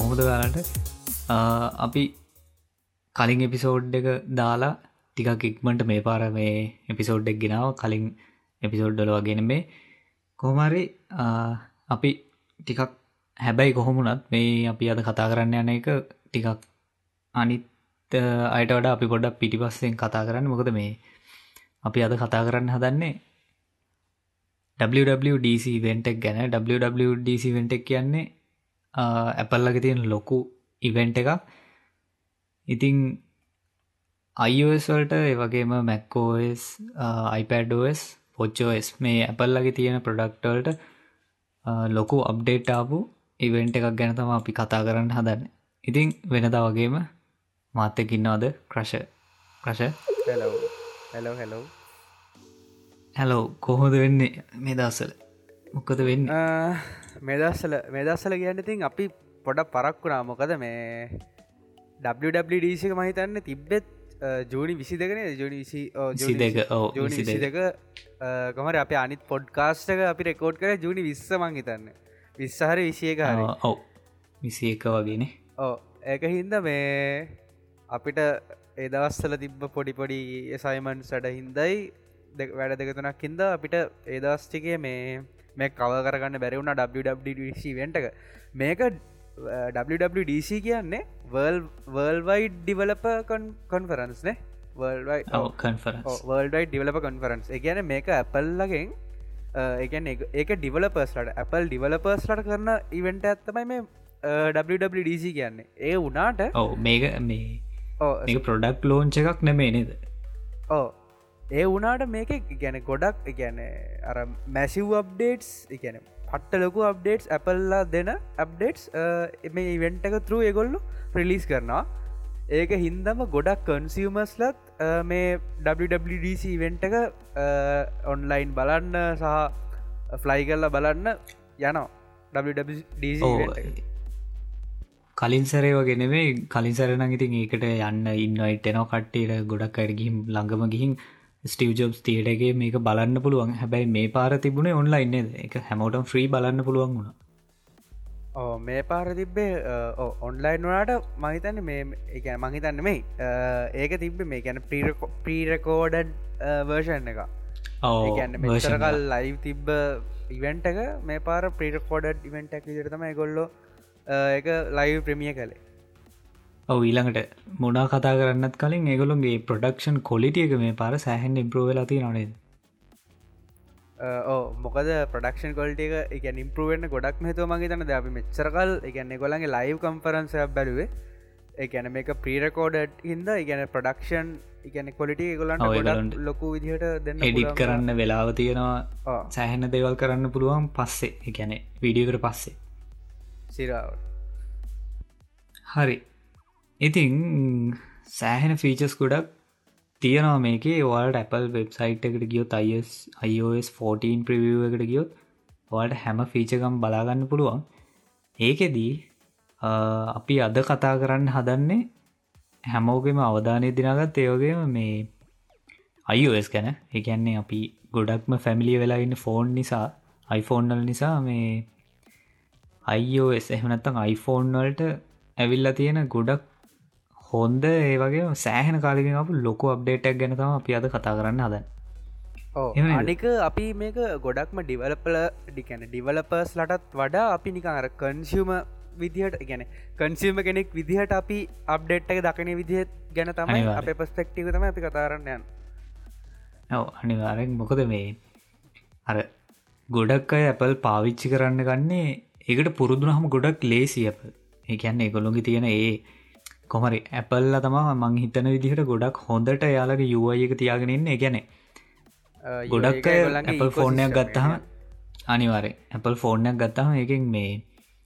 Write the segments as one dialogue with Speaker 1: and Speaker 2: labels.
Speaker 1: Hello ඉතින් කොහොමද ගලට අපි කලින් එපිසෝඩ් එක දාලා ටිකක් ඉක්මට මේ පාර මේ එපිසෝඩ් එක් ගෙනාව. කලින් එපිසෝඩ්ඩල වගෙන මේ කොහමරි අපි ටිකක් හැබැයි කොහොමුණත් මේ අපි අද කතා කරන්න යන එක ටිකක් අනිත් අයට වඩ අපි පොඩක් පිටිපස්සෙන් කතා කරන්න. මොකද මේ අපි අද කතා කරන්න හදන්නේ WWDC වෙන්ටක් ගැන. WWDC වෙන්ටක් කියන්නේ ඇපල්ලග තියෙන ලොකු ඉවෙන්ට එකක්. ඉතිං iOS වලට ඒවගේම මැක්කෝස් iPadOS පොච්චෝස් මේ ඇපල්ලගේ තියෙන ප්‍රඩක්ටවල්ට ලොකු අප්ඩේට් ආපු ඉවෙන්ට එකක් ගැන තම අපි කතා කරන්න හදන්න. ඉතිං වෙනදා වගේම මාත්‍යකින්නවාද crush crush
Speaker 2: hello hello hello
Speaker 1: hello කොහොද වෙන්නේ මේ දස්සල මොකද වෙන්න
Speaker 2: මෙදස්සල මෙදස්සල කියන්න තින් අපි පොඩ පරක්කුණා මොකද මේ WWDසික මහිතන්න තිබ්බෙත් ජූනි විසි දෙකන ජුනි විසි
Speaker 1: දෙක
Speaker 2: කොමර අප අනිත් පොඩ්කාස්ටක අපි රෙකෝඩ් කර ජුනි විස්ස මං හිතන්න. විස්සාහර විසියක
Speaker 1: ඔව විසි එක වගේන
Speaker 2: ඕ ඒක හින්ද මේ අපිට ඒදවස්සල තිබ්බ පොඩිපොඩි සයිමන් සඩ හින්දයි වැඩ දෙකතුනක් හින්ද අපිට ඒදස්ටිකේ මේ මේ කව කරගන්න බැරිවුණ WWDC වෙන්ටක මේක WWDC කියන්නේ වර්ල්වයි ඩිවලප කොන්ෆරන්ස් නේ. වර්ල්ඩයි ඩිවලප කොන්ෆරන්ස් එකන මේක ඇපල්ලගෙන් එකන ඒක ඩිවලපර්ස්ලට Apple ඩිවලපර්ස්ලට කරන ඉවෙන්ට ඇත්තමයි මේ WWDC කියන්නේ. ඒ වනාට
Speaker 1: ඔව මේක මේ ප්‍රොඩක්් ලෝංච එකක් නෙමේ නේද?
Speaker 2: ඕ ඒ වනාට මේක ගැන ගොඩක් ගැන අර මැසිව් අප්ඩේටස් එකන පට්ට ලොකු අප්ඩේටස් ඇපල්ලා දෙන අප්ඩේටස් මේ ඉවෙන්ට එක තරු ඒගොල්ලු ප්‍රිලිස් කරනවා. ඒක හින්දම ගොඩක් කන්සිවමස්ලත් මේ WWDC ඉවෙන්ට එක ඔන්ලයින් බලන්න සහ ෆ්ලයි කරලා බලන්න යනවා. WWDC
Speaker 1: කලින් සරේ වගෙනවේ කලින් සරන ඉතින් ඒකට යන්න ඉන්නයිට එනවා කට්ටේට ගොඩක් අයරගිහිම් ළඟම ගිහින් ස්ටව ජොබ්ස් තියටගේ මේක බලන්න පුළුවන්. හැබැයි මේ පාර තිබුණේ ඔන්ලයින්න එක හැමෝටම් ෆ්‍රී බලන්න පුළුවන් වුණ.
Speaker 2: ඕ මේ පාර තිබ්බේ ඔන්ලයින් වනාට මහිතන්න මේ එක මහිතන්න මේ ඒක තිබ්බ මේ ගැන ප්‍රීරකෝඩඩ් වර්ෂන් එක මෙසරකල් ලයිව් තිබ්බ ඉවෙන්ට එක මේ පාර ප්‍රීරකෝඩඩ් ඉවෙන්ටක් විදිරතම ගොල්ලො එක ලයිව් ප්‍රමිය කළේ
Speaker 1: ඔව ඊළඟට මොනා කතා කරන්නත් කලින් ඒගොලුන්ගේ ප්‍රඩක්ෂන් කොලිටියක මේ පර සෑහෙන් ඉම්ප්‍රෝවෙලති නොනේද
Speaker 2: ඕ මොකද ප්‍රඩක්ෂන් කොල්ටික එක ඉම්පරුවෙන්න්න ගොඩක් හතු මගේ තන අපි මෙච්චරකල් එකන්නේ ගොලන්ගේ ලයිව් කම්පරන්සයක් බැලුවේ. එකන මේක ප්‍රීරකෝඩට් හින්ද ඉගැන ප්‍රඩක්ෂන් ඉගැන කොලිට ගොලන් ලොකු විදිහට දෙන්න
Speaker 1: එඩිට් කරන්න වෙලාව තියෙනවා. සෑහෙන දෙවල් කරන්න පුළුවන් පස්සේ. එකැනෙ විඩියකට පස්සේ.
Speaker 2: සිරාවට
Speaker 1: හරි ඉතිං සෑහෙන ෆීචස් ගොඩක් තියෙනවා මේකේ. ඔයාලට Apple වෙබ්සයිට් එකට ගියොත් iOS iOS 14 ප්‍රවිය එකට ගියොත් ඔයාට හැම ෆීචකම් බලාගන්න පුළුවන්. ඒකෙදී අපි අද කතා කරන්න හදන්නේ හැමෝගෙම අවධානය දිනාගත් ඒවගේම මේ iOS ගැන. එකන්නේ අපි ගොඩක්ම ෆැමිලිය වෙලා ඉන්න ෆෝන් නිසා iPhoneෆෝන්නල් නිසා මේ iOS එහනත්තං iPhone වලට ඇවිල්ලා තියෙන ගොඩක් හොන්ද ඒ වගේ සෑහන කාලිකින් අප ලොකු අප්ඩේටක් ගැනතම අපි අද කතා කරන්න. හදන්න
Speaker 2: අනික අපි මේක ගොඩක්ම ඩිවලපල ඩිකැන ඩිවලපර්ස් ලටත් වඩා අපි නිකං අර කන්සියම විදිහට ගැන කන්සිීම කෙනෙක් විදිහට අපි අප්ඩේට් එක දකින විදිහත් ගැන තමයි අප පස්පෙක්ටිව තම අපි කතාරන්න යන්න.
Speaker 1: ඔව අනිවාරෙන් මොකද මේ අර ගොඩක් අය ඇපල් පාවිච්චි කරන්න ගන්නේ ඒකට පුරුදුන හම ගොඩක් ලේසි අප ඒකන්න ඒගොලොගි තියෙන ඒ කොමරි ඇපල්ල තමා මං හිතන විදිහට ගොඩක් හොඳට යාලගේ යුවයක තියාගෙනන්න ගැන ගොඩක් ඇපල් ෆෝර්නයක් ගත්තහම අනිවාරය ඇපල් ෆෝර්නයක් ගත්තහම එකින් මේ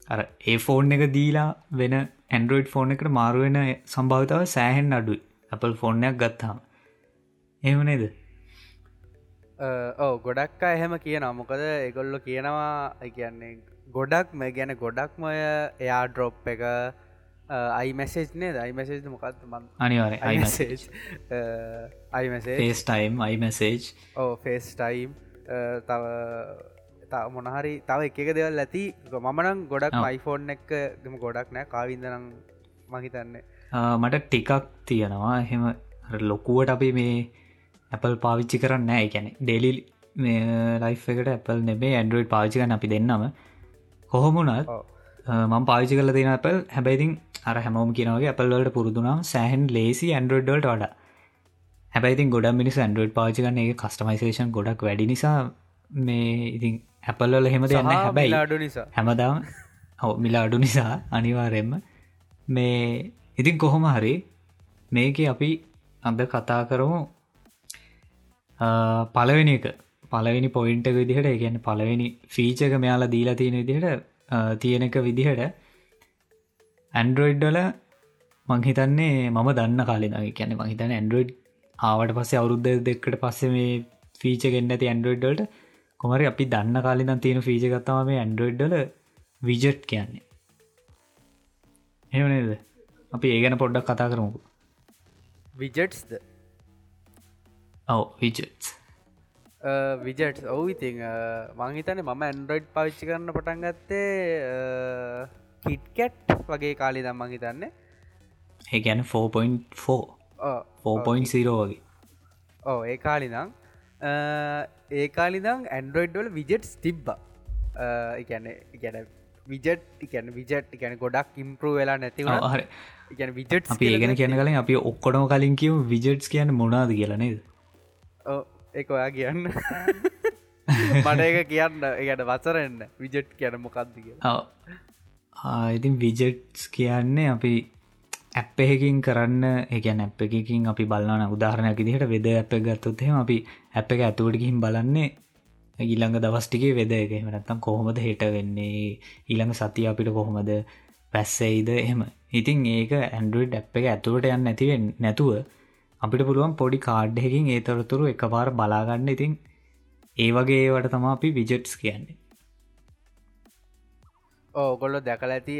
Speaker 1: අර ඒ ෆෝර්න් එක දීලා වෙන ඇන්ඩරෝයිඩ් ෆෝර්න එකට මාරුවෙන සම්භාවිතාව සෑහෙන් අඩුයි. ඇපල් ෆෝර්නයක් ගත්තාම. එමනේද
Speaker 2: ඕ ගොඩක් එහෙම කියන මොකද එගොල්ලො කියනවා කියන්නේ ගොඩක් මේ ගැන ගොඩක්මය එයා ඩ්‍රොප් එක අයිමැසේජ් නේ අයිමැසේජ් මොකක්ද? මන්
Speaker 1: අනිවාර
Speaker 2: iMessage iMessage
Speaker 1: FaceTime iMessage
Speaker 2: ඕ ෆේස් ටයිම් තව මොනහරි තව එක දෙවල් ඇති. මමනං ගොඩක්. මයිෆෝන් එක ගම ගොඩක් නෑ. කාවිදනම් මහිතන්න
Speaker 1: ආ, මට ටිකක් තියෙනවා. එහෙම ලොකුවට අපි මේ Apple පාවිච්චි කරන්න නෑ. ගැන ඩෙලි ලයි් එකට Apple නෙබේ ඇන්ඩරෝයිඩ් පාවිචිකන්න අපි දෙන්නම. කොහොමුණත්
Speaker 2: ඔව්.
Speaker 1: මං පාවිචි කල තින Apple. හැබැයිතින් අර හැමෝම කියනවගේ Apple වලට පුරදුනම් සෑහන් ලේසි ඇන්ඩරෝඩ්ඩල්ට වඩා. හැබැයිතින් ගොඩ මිනිස් ඇන්ඩරෝඩ් පාචිකන්න ඒ කස්ටමයිසේෂන් ගොඩක් වැඩි නිසා මේ ඉතින් Appleවල හෙම දෙන්න හැබැයි
Speaker 2: අඩු නිසා.
Speaker 1: හැමදාම හව මිලා අඩු නිසා අනිවාරෙන්ම මේ ඉතින් කොහොම හරි මේක අපි අද කතා කරමු. පලවෙනි එක. පලවෙනි පොයින්ට විදිහට ගැන පලවෙනි ෆීචක මෙයාලා දීලා තියෙන විදිහට ආ, තියෙන එක විදිහට ඇන්ඩරෝයිඩ්ඩල මංහිතන්නේ මම දන්න කාලෙන කියැන මහිතන ඇන්ඩරෝයිඩ් ආවට පස්සේ අවුරුද්ධ දෙකට පස්සේ මේ ෆීච ගෙන්න්න ඇති ඇන්ඩරෝයිඩ්ඩල්ට කොමරි අපි දන්න කාලිනම් තියෙන ෆීච ගත්තම මේ ඇන්ඩරෝයිඩ්ඩල විජට් කියන්නේ. එමනේද අපි ඒගැන පොඩ්ඩක් කතා කරමුකු.
Speaker 2: විජට්ස්ද
Speaker 1: ඔව විජට්
Speaker 2: විජට් ඔවු ඉතිං මංහිතන මම ඇන්ඩරොයිඩ් පවිච්චි කරන්න පටන් ගත්තේ කිට්කැට් වගේ කාලි දම් මංහිතන්නේ
Speaker 1: ඒ ගැන 4.4 4.0 වගේ.
Speaker 2: ඕ ඒ කාලිනම් ඒ කාලිදම් ඇන්ඩරෝයිඩ්වල විජට්ස් තිබ්බ. එකන ගැන විජට් එකන විජට් එකන ගොඩක් ඉම්පරූ වෙලා නැතිව
Speaker 1: හරි.
Speaker 2: එකන විජට්
Speaker 1: අපි ඒගෙන කියන කලින් අපි ඔක්කොඩම කලින් කිව විජට්ස් කියන්න මොනාද කියලනේද
Speaker 2: එක ඔයා කියන්න. මට එක කියන්න එකට වසරෙන්න්න විජට් කියන මොකක්ද
Speaker 1: ඉතින් විජට්ස් කියන්නේ අපි ඇප් එකකින් කරන්න එකන ඇප් එකකින් අපි බලන්න උදාහරණයක් දිහට වෙද ඇප ගත්තොත්හෙම අපි ඇප් එක ඇතුවට ගිහිම් බලන්නේ ඊළඟ දවස්ටිගේ වෙද එක. එමනත්තම් කොහොමද හෙට වෙන්නේ? ඊළඟ සතිය අපිට කොහොමද පැස්සෙයිද එහෙම. ඉතින් ඒක ඇන්ඩුවඩ් ඇප් එක ඇතුවට යන්න නැතිවෙන් නැතුව අපිට පුළුවන් පොඩි කාඩ්හකින් ඒ තොරතුරු එක පාර බලාගන්න. ඉතින් ඒ වගේ ඒවට තමා අපි විජට්ස් කියන්නේ.
Speaker 2: ඕගොල්ලො දැකල ඇති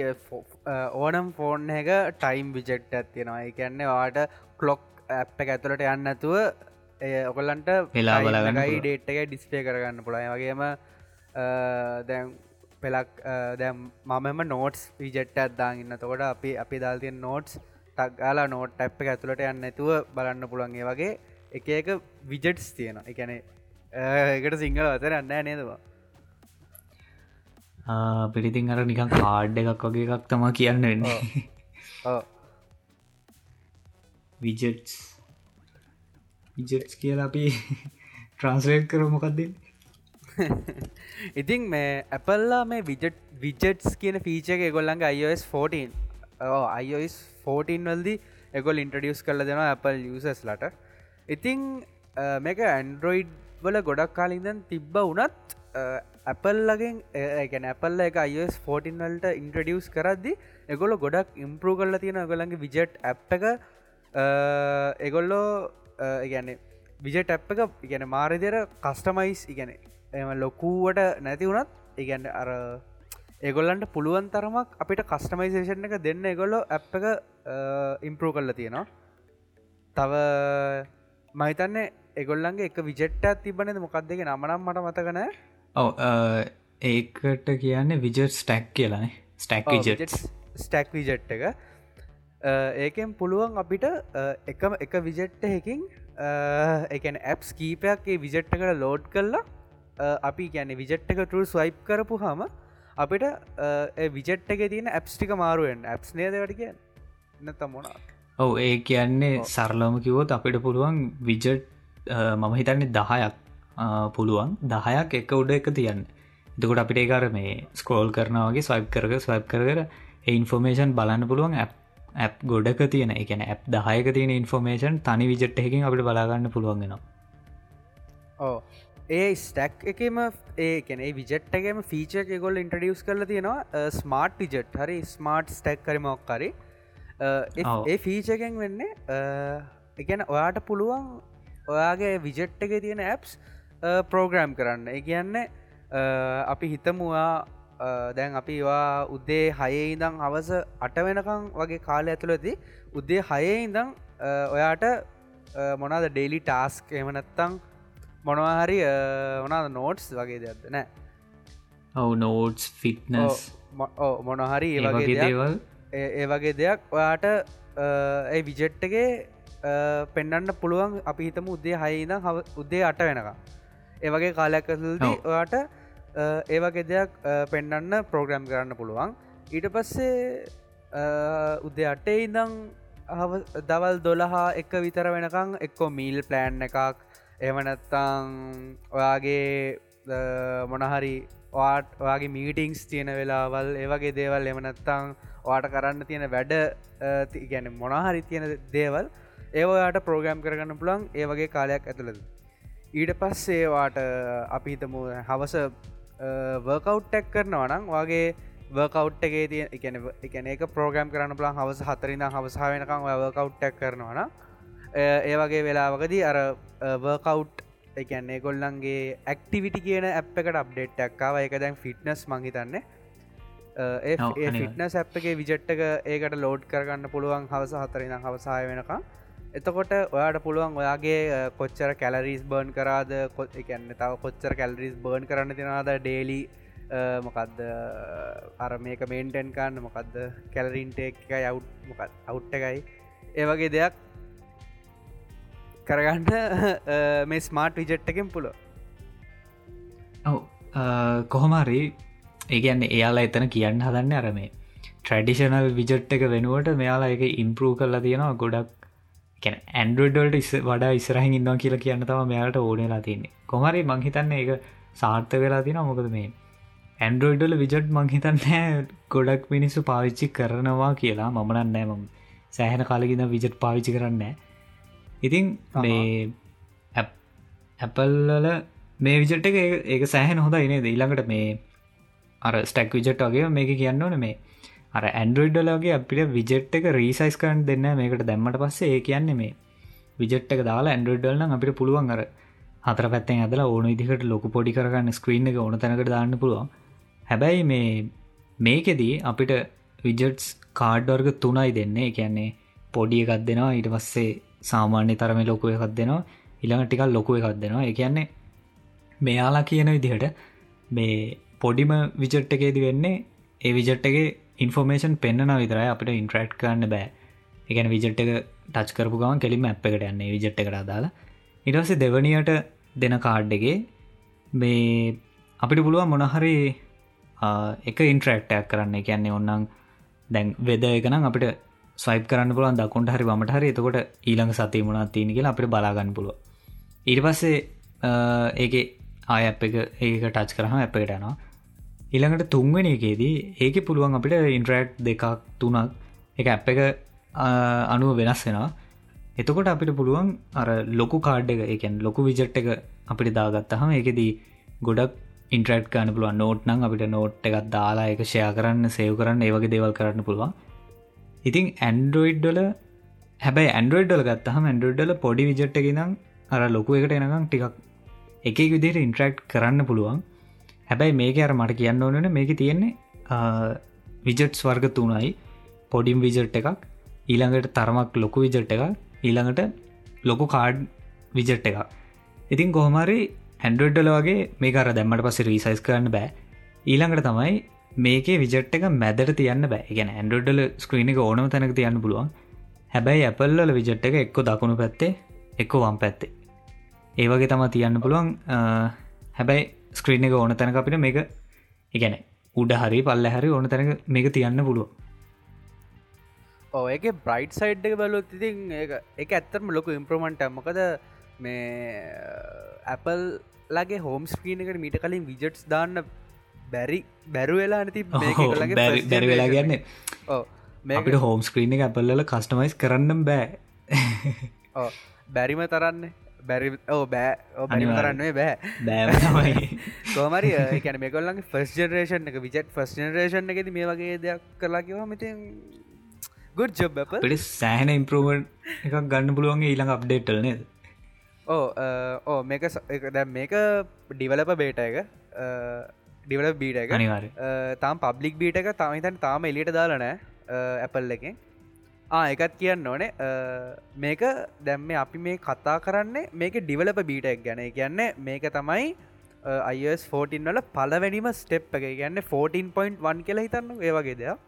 Speaker 2: ඕනම් ෆෝන් එක ටයිම් විජෙට් ඇත්තියෙනවා එකන්නේ වාට කලොක් ඇප් එක ඇතුළට යන්න ඇතුව ඔකොල්ලන්ට
Speaker 1: වෙලා බලාගන්න
Speaker 2: ගයි
Speaker 1: පුළුවන්.
Speaker 2: ඩේට් එක ඩිස්පේ කරගන්න පුළයි වගේම දැන් පෙලක් දැම් මමම නෝටස් විජෙට් ඇත්දාන්න ඉන්න. තකොට අපි අපි දල්තියෙන් නෝට්ස් ටක්ගාලා නෝට් ඇප් එක ඇතුළට යන්න ඇතුව බලන්න පුළන්ගේ වගේ එක එක විජෙට්ස් තියෙන එකනේ එකට සිංහල වතර අන්න නේදවා
Speaker 1: පිරිතින් අර නිකන් කාඩ් එකක් වගේ එකක් තමා කියන්න වෙන්නේ. විජට්ස් විජට්ස් කියලා අපි ට්‍රන්ස්ලේට් කර මොකක්ද
Speaker 2: ඉතින් මේ ඇපල්ලා මේ විජට් විජට්ස් කියන ෆීච එක ගොල්ලන්ගේ iOS 14 iOS 14 වල්දි එගොල් ඉන්ට්‍රඩියස් කරල දෙෙන Apple යසස් ලට. ඉතිං මේක ඇන්ඩරෝයිඩ් වල ගොඩක් කාලින්දන් තිබ්බ වනත් ඇපල්ලගෙන් ඒකන ඇපල්ල එක iOS 14 වලට ඉන්ට්‍රඩියස් කරද්දි එගොල ගොඩක් ඉම්පරූ කරල තියෙන ගොලන්ගේ විජට් ඇප් එක එගොල්ලෝ ඉගැන්නේ විජට ඇප් එක ඉගැන මාරදිර කස්ටමයිස් ඉගැන එම ලොකූවට නැති වුණත් ඉගැන්න අර ඒගොල්ලන්ට පුළුවන් තරමක් අපිට කස්ටමයිසේෂන් එක දෙන්න එගොල්ලො ඇප් එක ඉම්පරූ කරලා තියෙනවා. තව මහිතන්නේ එගොල්ලන්ගේ එක විජෙට්ට තිබනද මොකක් දෙක නමනම් මට මතකන
Speaker 1: ඔව ඒකට කියන්නේ විජට් ස්ටැක් කියලානේ ස්ටැක්
Speaker 2: ස්ටැක් විජෙට් එක. ඒකෙන් පුළුවන් අපිට එකම එක විජෙට්ට හැකින් එකන ඇප්ස් කීපයක් ඒ විජෙට්ටකට ලෝඩ් කරලා අපි ගැන විජෙට් එක ටල් ස්වයිප් කරපු හම අපිට විජෙට් එක තියෙන ඇප්ස්ටික මාරුවෙන් ඇප්ස් නේදවට කිය නත මොනා
Speaker 1: ඔව ඒ කියන්නේ සරලම කිවොත් අපිට පුළුවන් විජට් මම හිතන්නේ දහයක් පුළුවන්. දහයක් එක උඩ එක තියන්න. එතකොට අපිට ඒකර මේ ස්කෝල් කරනවගේ ස්වයිප් කරක ස්වයිප් කර කර ඉන්ෆෝර්මේෂන් බලන්න පුළුවන් ඇප් ඇප් ගොඩක තියෙන. එකන ඇප් දහයක තියෙන ඉන්ෆෝර්මේෂන් තනි විජට් එකකින් අපිට බලාගන්න පුළුවන්ගෙන
Speaker 2: ඕ ඒ ස්ටක් එකම ඒකනේ විජට්ටගේම ෆීච එක ගොල් ඉන්ට්‍රඩියස් කරල තියෙනවා ස්මාර්ට් විජට් හරි ස්මාර්ට් ස්ටක් කරමක්කරි. ඒ ෆීචකෙන් වෙන්නේ එකන ඔයාට පුළුවන් ඔයාගේ විජට් එක තියෙන ඇප්ස් ප්‍රෝග්‍රෑම් කරන්න. ඒ කියන්න අපි හිතමුවා දැන් අපි වා උද්දේ හයේ ඉඳං හවස අට වෙනකං වගේ කාලය ඇතුළති උද්දේ හයේ ඉඳං ඔයාට මොනාද ඩෙලි ටාස්ක් එමනත්තං මොනවාහරි වනාද නෝට්ස් වගේ දෙයක්ද? නෑ.
Speaker 1: ඔව නෝට්ස් ෆිට්නස්
Speaker 2: මොනහරි
Speaker 1: වගේ දේවල්.
Speaker 2: ඒ වගේ දෙයක් ඔයාට ඒ විජෙට්ටගේ පෙන්ඩන්න පුළුවන් අපි හිතම උදේ හයින උදේ අට වෙනක ඒවගේ කාලයක්කසල්දී. ඔයාට ඒ වගේ දෙයක් පෙන්ඩන්න ප්‍රෝග්‍රම් කරන්න පුළුවන්. ඊට පස්සේ උදේ අටේ ඉදං දවල් දොළහා එක විතර වෙනකං එක්කෝ මීල් ප්ලෑන් එකක් එමනත්තං ඔයාගේ මොනහරි වාට ඔයාගේ මීටිංස් තියෙන වෙලාවල් ඒවගේ දේවල් එමනත්තං වාට කරන්න තියෙන වැඩ ගැන මොනහරි තියෙන දේවල් ඒවාට ප්‍රෝග්‍රම් කරගන්න පුළන් ඒ වගේ කාලයක් ඇතුළද ඊට පස්සේවාට අපිහිතමු හවස වර්කවට් ටැක් කරනවනම් වගේ වර්කවට් එකේ තිය එකන එකන එක ප්‍රෝග්‍රම් කරන්න පුළන් හවස හතරින්න හවසා වෙනකම් වර්කවට් ටැක් කරනවන ඒ වගේ වෙලාවකදී අර වර්කවට් එකන්නේ ගොල්ලන්ගේ ඇක්ටිවිටි කියන ඇ් එකට අප්ඩේට්ක්කාව එක දැන් ෆිට්නස් මංහිතන්නේ ඒ. ෆිට්නස් ඇප්ගේ විජට්ටක ඒකට ලෝඩ් කරගන්න පුළුවන් හවස හතරින හවසාය වෙනකම්. එතකොට ඔයාට පුළුවන් ඔයාගේ කොච්චර කැලරිස් බර්න් කරාද කො එකන්න තව කොච්චර කැලරිස් බර්න් කරන්න තිනවාද ඩේලි මොකක්ද අර මේක මේන්ටෙන් කාන්න මොකක්ද කැලරින්ට එක අවුට් එකයි. ඒ වගේ දෙයක් කරගන්න මේ ස්මාර්ට් විජට් එකෙන් පුල
Speaker 1: ඔව. කොහොමරි ඒගැන්න එයාලා එතන කියන්න හදන්න අරමේ ට්‍රඩිෂනල් විජට් එක වෙනුවට මෙයාලා එක ඉම්පරූ කරලා තියෙනවා ගොඩක්. ඇන්ඩඩල්ට ඉස් වඩා ඉස්රහහි ඉන්නවා කියලා කියන්න තම මෙයාට ඕනෙලා තින්නේ කොමරි මංහිතන්න එක සාර්ථ වෙලා තින මොකද මේ ඇන්ඩරෝයිඩල විජට් මංහිතන්නෑ ගොඩක් මිනිස්සු පාවිච්චි කරනවා කියලා. මමනන්නෑ මම සෑහන කාලකින විජට් පාවිච්චි කරන්න ඉතින් මේ ඇපල්ලල මේ විජට් එක ඒක සෑහන හොඳ ඉනේද ඊළඟට මේ අර ස්ටක් විජට් වගේ මේක කියන්න ඕන. මේ අර ඇන්ඩරෝයිඩ්ඩලගේ අපිට විජට් එක රීසයිස් කරන්න දෙන්න මේකට දැම්මට පස්සේ ඒ කියන්නේ මේ විජට් එක දාලා ඇන්ඩරෝයිඩල්න අපිට පුළුවන් අර හතර පැත්තෙන් ඇදලා ඕන ඉදිකට ලොකු පොඩි කරගන්න ස්ක්‍රීන් එක ඕන තැනකට දාන්න පුළුවන්. හැබැයි මේ මේකෙදී අපිට විජට්ස් කාඩ්ඩර්ග තුනයි දෙන්නේ. කියන්නේ පොඩි එකක් දෙනවා. ඊට පස්සේ සාමාන්‍ය තරම ලොකුව එකක් දෙනවා. ඉළඟ ටිකල් ලොකුව එකක් දෙනවා. ඒ කියන්නේ මෙයාලා කියන විදිහට මේ පොඩිම විජට් එකේදි වෙන්නේ ඒ විජට් එක ඉන්ෆෝර්මේෂන් පෙන්න්න විතරයි අපිට ඉන්ට්‍රක්් කරන්න බෑ. එකන විජට් එක ටච් කරපු ගවන් කෙලිම ඇප් එකට යන්නේ විජට් එකට දාලා ඉටසේ දෙවනියට දෙන කාඩ්ඩගේ මේ අපිට පුළුවන් මොනහරි එක ඉන්ට්‍රක්ටයක් කරන්න. කියන්නේ ඔන්නන් දැන් වෙද එකනම් අපිට ස්වයිප කරන්න පුලන් දකුන්ට හරි වමට හරි. එතකොට ඊළඟ සති මුණත් තියෙන කියලා අපිට බලාගන්න පුළුව ඉරි පස්සේ ඒක ආය අප එක ඒක ටච් කරහම අප එකට යනවා. ඊළඟට තුන්වෙන එකේදී ඒක පුළුවන් අපිට ඉන්ට්‍රක්් දෙකක් තුනක්. එක අප එක අනුව වෙනස් වෙනවා. එතකොට අපිට පුළුවන් අර ලොකු කාඩ් එක එකන් ලොකු විජට් එක අපිට දාගත්තහම එකදී ගොඩක් ඉන්ට්‍රට් ගන්න පුළුවන්. නෝට් නම් අපිට නෝට් එකත් දාලා එක ෂය කරන්න සේව් කරන්න ඒවගේ දේවල් කරන්න පුළුවන්. ඉතින් ඇන්ඩරෝයිඩ්ඩල හැබයි ඇන්ඩරෝයිඩ්ඩල ගත්තහම ඇන්ඩරෝඩ්ඩල පොඩි විජට් එක නම් අර ලොකු එකට එනකම් ටිකක් එක විදිට ඉන්ට්‍රක්් කරන්න පුළුවන්. හැබැයි මේක අර මට කියන්න ඕනන මේක තියෙන්නේ විජට්ස් වර්ග තුනයි. පොඩිම් විජට් එකක් ඊළඟට තරමක් ලොකු විජට් එක ඊළඟට ලොකු කාඩ් විජට් එක ඉතින් කොහොමරි හැන්ඩඩ්ඩල වගේ මේ අර දැම්මට පස රීසයිස් කරන්න බෑ. ඊළඟට තමයි මේකේ විජට් එක මැදට තියන්න බෑ. ගැන ඇන්ඩඩ්ඩල ස්ක්‍රීන එක ඕනම තැනක තියන්න පුළුවන්. හැබැයි ඇපල්ල විජට් එක එක්කො දකුණු පැත්තේ එක්කෝ වම් පැත්තේ. ඒවගේ තම තියන්න පුළුවන්. හැබැයි ස්ක්‍රීන එක ඕන තැනක අපිට මේක ඉගැන උඩ හරි පල්ල හරි ඕන තැනක මේක තියන්න පුළුව
Speaker 2: ඕ ඒක බ්‍රයිට් සයිඩ් එක බලොත් ඉතින් එක ඇත්තරම ලොකු ඉම්ප්‍රමන්ට මොකද මේ ඇපල් ලගේ හෝම් ස්ක්‍රීන එකට මීට කලින් විජට්ස් දාන්න බැරි බැරු වෙලා නැති
Speaker 1: බැරි වෙලා ගන්න මේකට හෝම් ස්ක්‍රීන එක ඇපල්ල කස්ටමයිස් කරන්නම් බෑ.
Speaker 2: බැරිම තරන්න. බැරි ඕ බෑ. බැරිම කරන්නේ බෑ.
Speaker 1: බෑමයි
Speaker 2: කෝමරි එකන මේකොල්ලගේ ෆස් ජනරේෂන් එක විජට් ෆස් ජනරේෂන් එකෙද මේ වගේ දෙයක් කරලා කිවා මෙතින් ගුඩ් ජොබ්
Speaker 1: පට සෑහන ඉම්පරෝමන් එකක් ගන්න පුළුවන්ගේ ඊළඟ අප්ඩේට්ටල් නේද?
Speaker 2: ඕ ඕ මේක දැ මේක ඩිවලප බේට එක ඩිවල බීට එක.
Speaker 1: අනිවාර
Speaker 2: තාම් පබ්ලික් බීට එක තමයිතන් තාම එලියට දාලනෑ ඇපල් එකෙන්. එකත් කියන්න ඕනේ. මේක දැම්ම අපි මේ කතා කරන්නේ මේක ඩිවලප බීටක් ගැන. කියන්නේ මේක තමයි අයිස් 14 වල පලවැනිම ස්ටෙප් එක. ගන්න 14.1 කියලා හිතන්න ඒවගේ දෙයක්.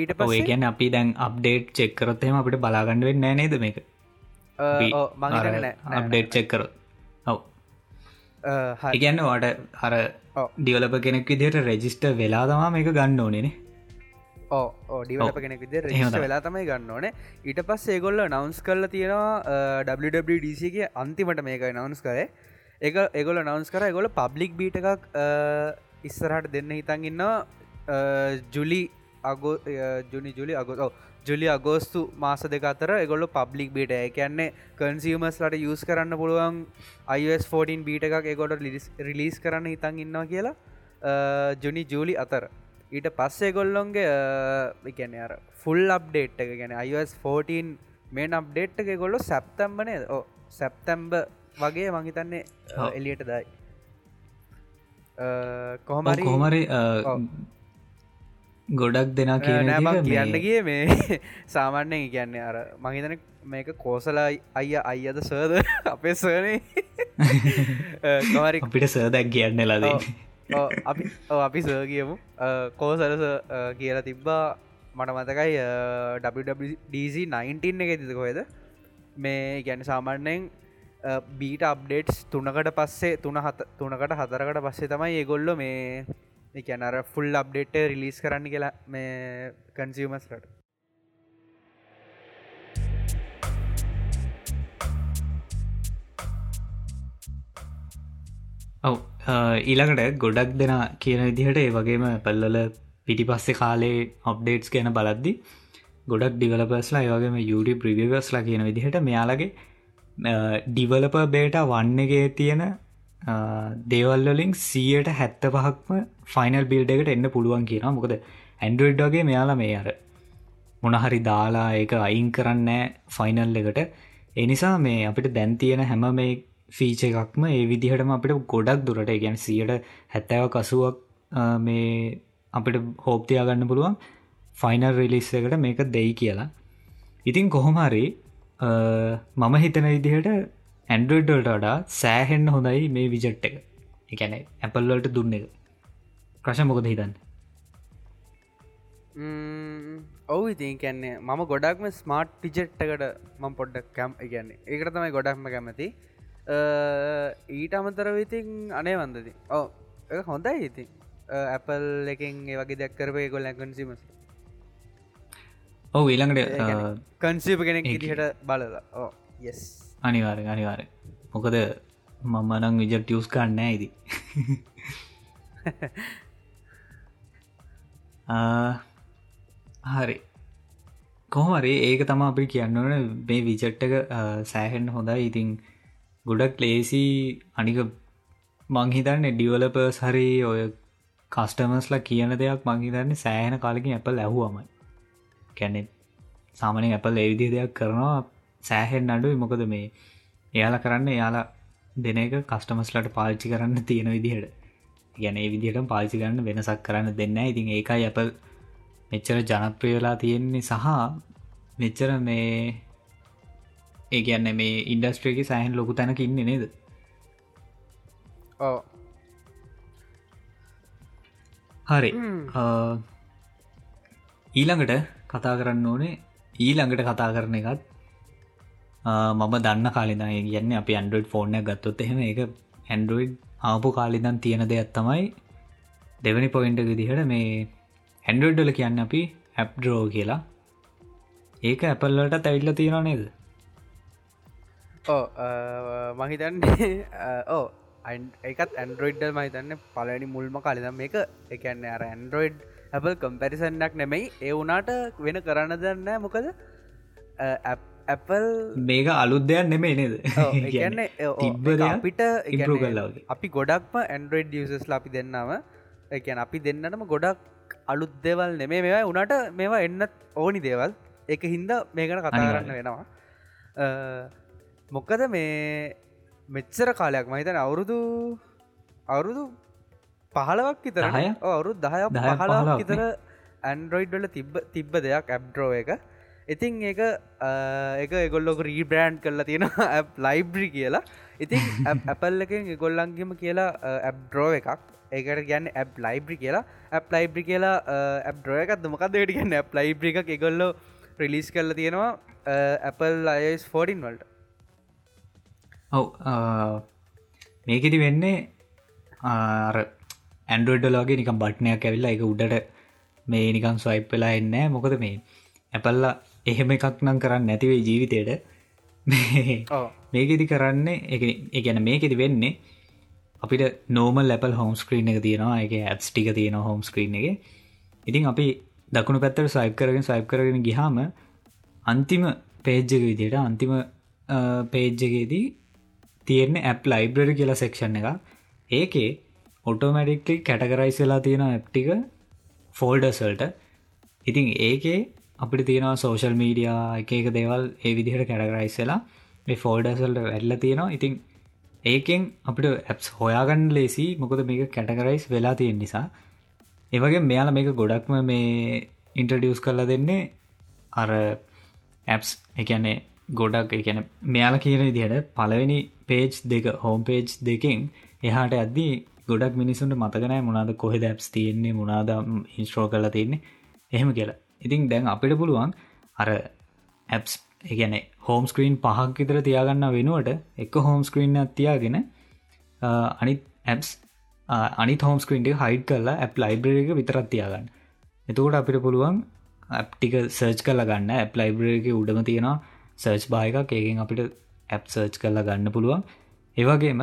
Speaker 2: ඊට පස්සේ
Speaker 1: ගැන අපි දැන් අප්ඩේට් චෙක්කරොත්තේම අපිට බලාගණඩුවෙන් නෑ නේද මේක? අප්ඩේට් චෙක්කරොත් ඔව ඉගැන්න වට හර
Speaker 2: ඔව්.
Speaker 1: ඩියවලප කෙනෙක් විදිහට රෙජිස්ට වෙලා තමා මේක ගන්න ඕනෙන
Speaker 2: ඕ ඩිවලප කෙනෙක් විදි රෙජිස්ට. වෙලා තමයි ගන්න ඕනේ ඊට පස් ඒගොල්ල නවන්ස් කරල තියෙනවා WWDCගේ අන්තිමට මේක නවන්ස් කරේ එක එගොල නවන්ස් කර ගොල පබ්ලික් බීට එකක් ඉස්සරහට දෙන්න හිතන් ඉන්නවා ජුලි අගෝ ජුනි ජුලි අගෝ ජුලි අගෝස්තු මාස දෙක අතර එගොල්ල පබ්ලික් බීට කියන්නේ කන්සිීමස් ලට යස් කරන්න පුළුවන් iOS 14 බීට එකක් එගොට රිලිස් කරන්න හිතන් ඉන්නවා කියලා ජුනි ජූලි අතර ඊට පස්සේ ගොල්ලොන්ගේ එකන අර ෆුල් අප්ඩේට් එක ගැන iOS 14 මේන් අප්ඩේට් එක ගොල්ලො සැප්තම්බනේ ඕ සැප්තැම්බ වගේ මහිතන්නේ. එලියට දයි කොහමරි
Speaker 1: කොහමරි. ගොඩක් දෙනා කියන
Speaker 2: නෑබක්
Speaker 1: විදිහට
Speaker 2: කියන්න
Speaker 1: මේ-
Speaker 2: සාමාන්‍යයෙන් කියන්නේ අර මහිතන මේක කෝසලා අයිය අයියද සර්ද? අපේ සර්නේ. කොමරි
Speaker 1: අපිට සර්දැක් කියන්න ලද
Speaker 2: අපි අපි සර් කියමු. කෝසලස කියලා තිබ්බා. මට මතකයි WWDC 19 එක තිද කොහෙද? මේ ගැන සාමාන්‍යයෙන් බීට අප්ඩේට්ස් තුනකට පස්සේ තුන තුනකට හතරකට පස්සේ තමයි ඒගොල්ලො මේ එකනර ෆුල් අප්ඩේට රිලිස් කරන්න කියලා මේ කන්සිියමස්ලට
Speaker 1: ඔව. ඊළඟට ගොඩක් දෙෙන කියන විදිහට ඒ වගේම පැල්ලල පිටි පස්සෙ කාලේ අප්ඩේට්ස් ගැන බලද්දි ගොඩක් ඩිවලපස්ලා ඒවගේම යුඩි ප්‍රවිවස්ලා කියන විදිහට මෙයාලගේ ඩිවලප බේට වන්නගේ තියෙන දේවල්ලින් සියට හැත්ත පහක්ම ෆයිනල් බිල්ඩ එකට එන්න පුළුවන් කියන මොකද ඇන්ඩරඩ්ඩගේ මෙයාලා මේ අර මොනහරි දාලා ඒක අයින් කරන්න ෆයිනල් එකට. එනිසා මේ අපිට දැන් තියෙන හැම මේ ෆීච එකක්ම ඒ විදිහටම අපිට ගොඩක් දුරට ගැන සියට හැත්තව කසුවක් මේ අපිට හෝප්තියාගන්න පුළුවන් ෆයිනල් රිලිස් එකට මේක දෙයි කියලා. ඉතින් කොහොමරි මම හිතන විදිහට ඇන්ඩරඩ්ඩල්ට වඩා සෑහෙන්න හොඳයි මේ විජට් එක. එකැන ඇපල්වලට දුන්න එක. ප්‍රශ මොකද හිතන්න?
Speaker 2: ඔවු ඉතින් කැන්නේ මම ගොඩක්ම ස්මාර්ට් පිජෙට්ටකට මම පොඩ්ඩක් කැම් කියන්නේ ඒකට තමයි ගොඩක්ම කැමති. ඊට අමතර විතින් අනේ වන්දති ඕ එක හොඳයි ඉතින්. ඇපල් එකින් ඒ වගේ දැක්කරපය ගොල් ඇකන්සිමස්
Speaker 1: ඔව ඊළඟට
Speaker 2: කන්සිප කෙනෙක්. ඉදිහට බලලා. ඕ යෙස්
Speaker 1: අනිවාර අනිවාර මොකද මම නං විජට ියස් කන්න ඇති හරි. කොහමරි ඒක තම අපි කියන්නවන මේ විචට්ටක සෑහෙන් හොඳයි. ඉතිං ගොඩක් ලේසි අනික මංහිතන්න ඩිවලපර්ස් හරි ඔය කස්ටමස්ලා කියන දෙයක් මංහිතන්න සෑහෙන කාලකින් ඇපල් ඇහුවමයි කැනෙ සාමනින් ඇපල් එවිදි දෙයක් කරනවා සෑහෙන් අඩුයි. මොකද මේ එයාලා කරන්න එයාලා දෙන එක කස්ටමස්ලට පාල්චි කරන්න තියෙන විදිහට. ගැන විදිහට පාල්චි කරන්න වෙනසක් කරන්න දෙන්න ඉතින් ඒකයි ඇපල් මෙච්චර ජනප්‍රියලා තියෙන්නේ සහ මෙච්චර මේ ඒ කියන්න මේ ඉන්ඩස්ට්‍රේක සෑහන් ලොකු තැනක ඉන්න නේද? හරි. ඊළඟට කතා කරන්න ඕනේ ඊළඟට කතා කරන එකත් මම දන්න කාලිද කියන්න අපි ඇන්ඩරෝඩ් ෆෝර්නය ගත්තොත් එහෙම එක ඇන්ඩරෝයිඩ් ආපු කාලිදන් තියෙන දෙයක් තමයි දෙවනි පොයින්ට විදිහට මේ හැන්ඩඩ්ඩල කියන්න අපි ඇප්ඩරෝ කියලා. ඒක ඇපල්ලට තැවිල්ල තියෙන නේද?
Speaker 2: ඕ මහිතන්නේ ඕ ඒකත් ඇන්ඩරෝයිඩ්ඩල් මහිතන්න පලනි මුල්ම කාලිදම් මේක. එකන්න අර ඇන්ඩරෝයිඩ් ඇපල් කම්පැරිසන්නක් නෙමෙයි. ඒ වුනාට වෙන කරන්න දන්න මොකද ඇපල්
Speaker 1: මේක අලුද්‍යයක් නෙමේ නේද?
Speaker 2: කියන්න අපිට. අපි ගොඩක්ම ඇන්ඩරෝයිඩ් ියසස් අපි දෙන්නම එකන අපි දෙන්නටම ගොඩක් අලුත් දෙවල් නෙමේ මේවා උනට මේවා එන්නත් ඕනි දේවල්. එක හින්ද මේකන කතා කරන්න. වෙනවා. අ, මොකද මේ මෙච්චර කාලයක් මහිතන අවුරුදු අවුරුදු පහලවක් විතර
Speaker 1: දහය?
Speaker 2: අවුරුත් දහයක් පහලක් විතර ඇන්ඩරෝයිඩ්වල තිබ්බ තිබ්බ දෙයක් ඇබ්ඩරෝ එක ඉතින් ඒක එක එගොල්ලොක රීබ්‍රෑන්් කරලා තියෙන ලයිබ්‍රි කියලා. ඉතින් ඇපල් එකෙන් ගොල්ලන්ගේම කියලා ඇබ් ඩ්‍රෝ එකක්. ඒකට ගැන්න ඇබ් ලයිබ්‍රි කියලා. ඇප් ලයිබ්‍රි කියලා ඇබ් ඩ්‍රෝයකත් මොකක්දට ගන්න ඇප් ලයිබ්‍රි එකක් එගොල්ලෝ ප්‍රිලිස් කරල තියෙනවා ඇපල් අයස් ෆෝඩින් වල්ට.
Speaker 1: ඔව මේකෙති වෙන්නේ ආර ඇන්ඩුවඩ්ඩලගේ නිකම් බට්නයක් ඇවිල්ලා එක උඩට මේ නිකම් ස්වයිප් වෙලා එන්න මොකද මේ ඇපල්ලා එහෙම එකක් නම් කරන්න නැතිවේ ජීවිතයට මේකෙදි කරන්නේ එකගැන මේකෙති වෙන්නේ අපිට නෝමල් ලැපල් හෝම් ස්ක්‍රීන් එක තියෙනවා එක ඇප්ස් ටික තියෙන හෝම් ස්ක්‍රීන් එක. ඉතින් අපි දකුණු පැත්තර සයිප් කරගෙන සයිප් කරගෙන ගිහාම අන්තිම පේජ්ජක විදියට අන්තිම පේජ්ජකේදී තියෙන්නේ ඇප් ලයිබ්‍රරි කියලා සෙක්ෂන් එක ඒකේ ඔටෝමැඩික්ලි කැටකරයිස් වෙලා තියෙන ඇප්ටික ෆෝල්ඩසල්ට ඉතින් ඒකේ අපිට තියෙනවා සෝශල් මීඩියා එක එක දේවල් ඒ විදිහට කැඩගරයිස් වෙලා මේ ෆෝල්ඩසල්ට වැල්ල තියෙනවා. ඉතින් ඒකෙන් අපිට ඇප්ස් හොයාගන්න ලේසි. මොකද මේක කැටගරයිස් වෙලා තියෙන නිසා. ඒවගේ මෙයාල මේක ගොඩක්ම මේ ඉන්ට්‍රඩියස් කරලා දෙන්නේ අර ඇප්ස් එකන්නේ ගොඩක් එකන මෙයාල කියන දිහට පලවෙනි පේජ් දෙක හෝම් පේජ් දෙකින් එහාට ඇද්දී ගොඩක් මිනිසුන්ට මතකනෑ මොනාද කොහෙ දැප්ස් තියෙන්නේ මොනාද ඉන්ස්ට්‍රෝ කරලා තියන්නේ. එහෙම කියලා. ඉතින් දැන් අපිට පුළුවන් අර ඇප්ස් එකන හෝම් ස්ක්‍රීන් පහක් විතර තියාගන්න වෙනුවට එක හෝම් ස්ක්‍රීන් තියාගෙන අනිත් ඇප්ස් අනි හෝම් ස්ක්‍රීන්ට හයිඩ් කරලා ඇප් ලයිබ්‍රක විතරත් තියාගන්න. එතකොට අපිට පුළුවන් ඇප්ටික සර්ච් කරලා ගන්න. ඇප් ලයිබ්‍රක උඩම තියෙනවා සර්ච් බායක ඒකෙන් අපිට ඇප් සර්ච් කරලා ගන්න පුළුවන්. ඒවගේම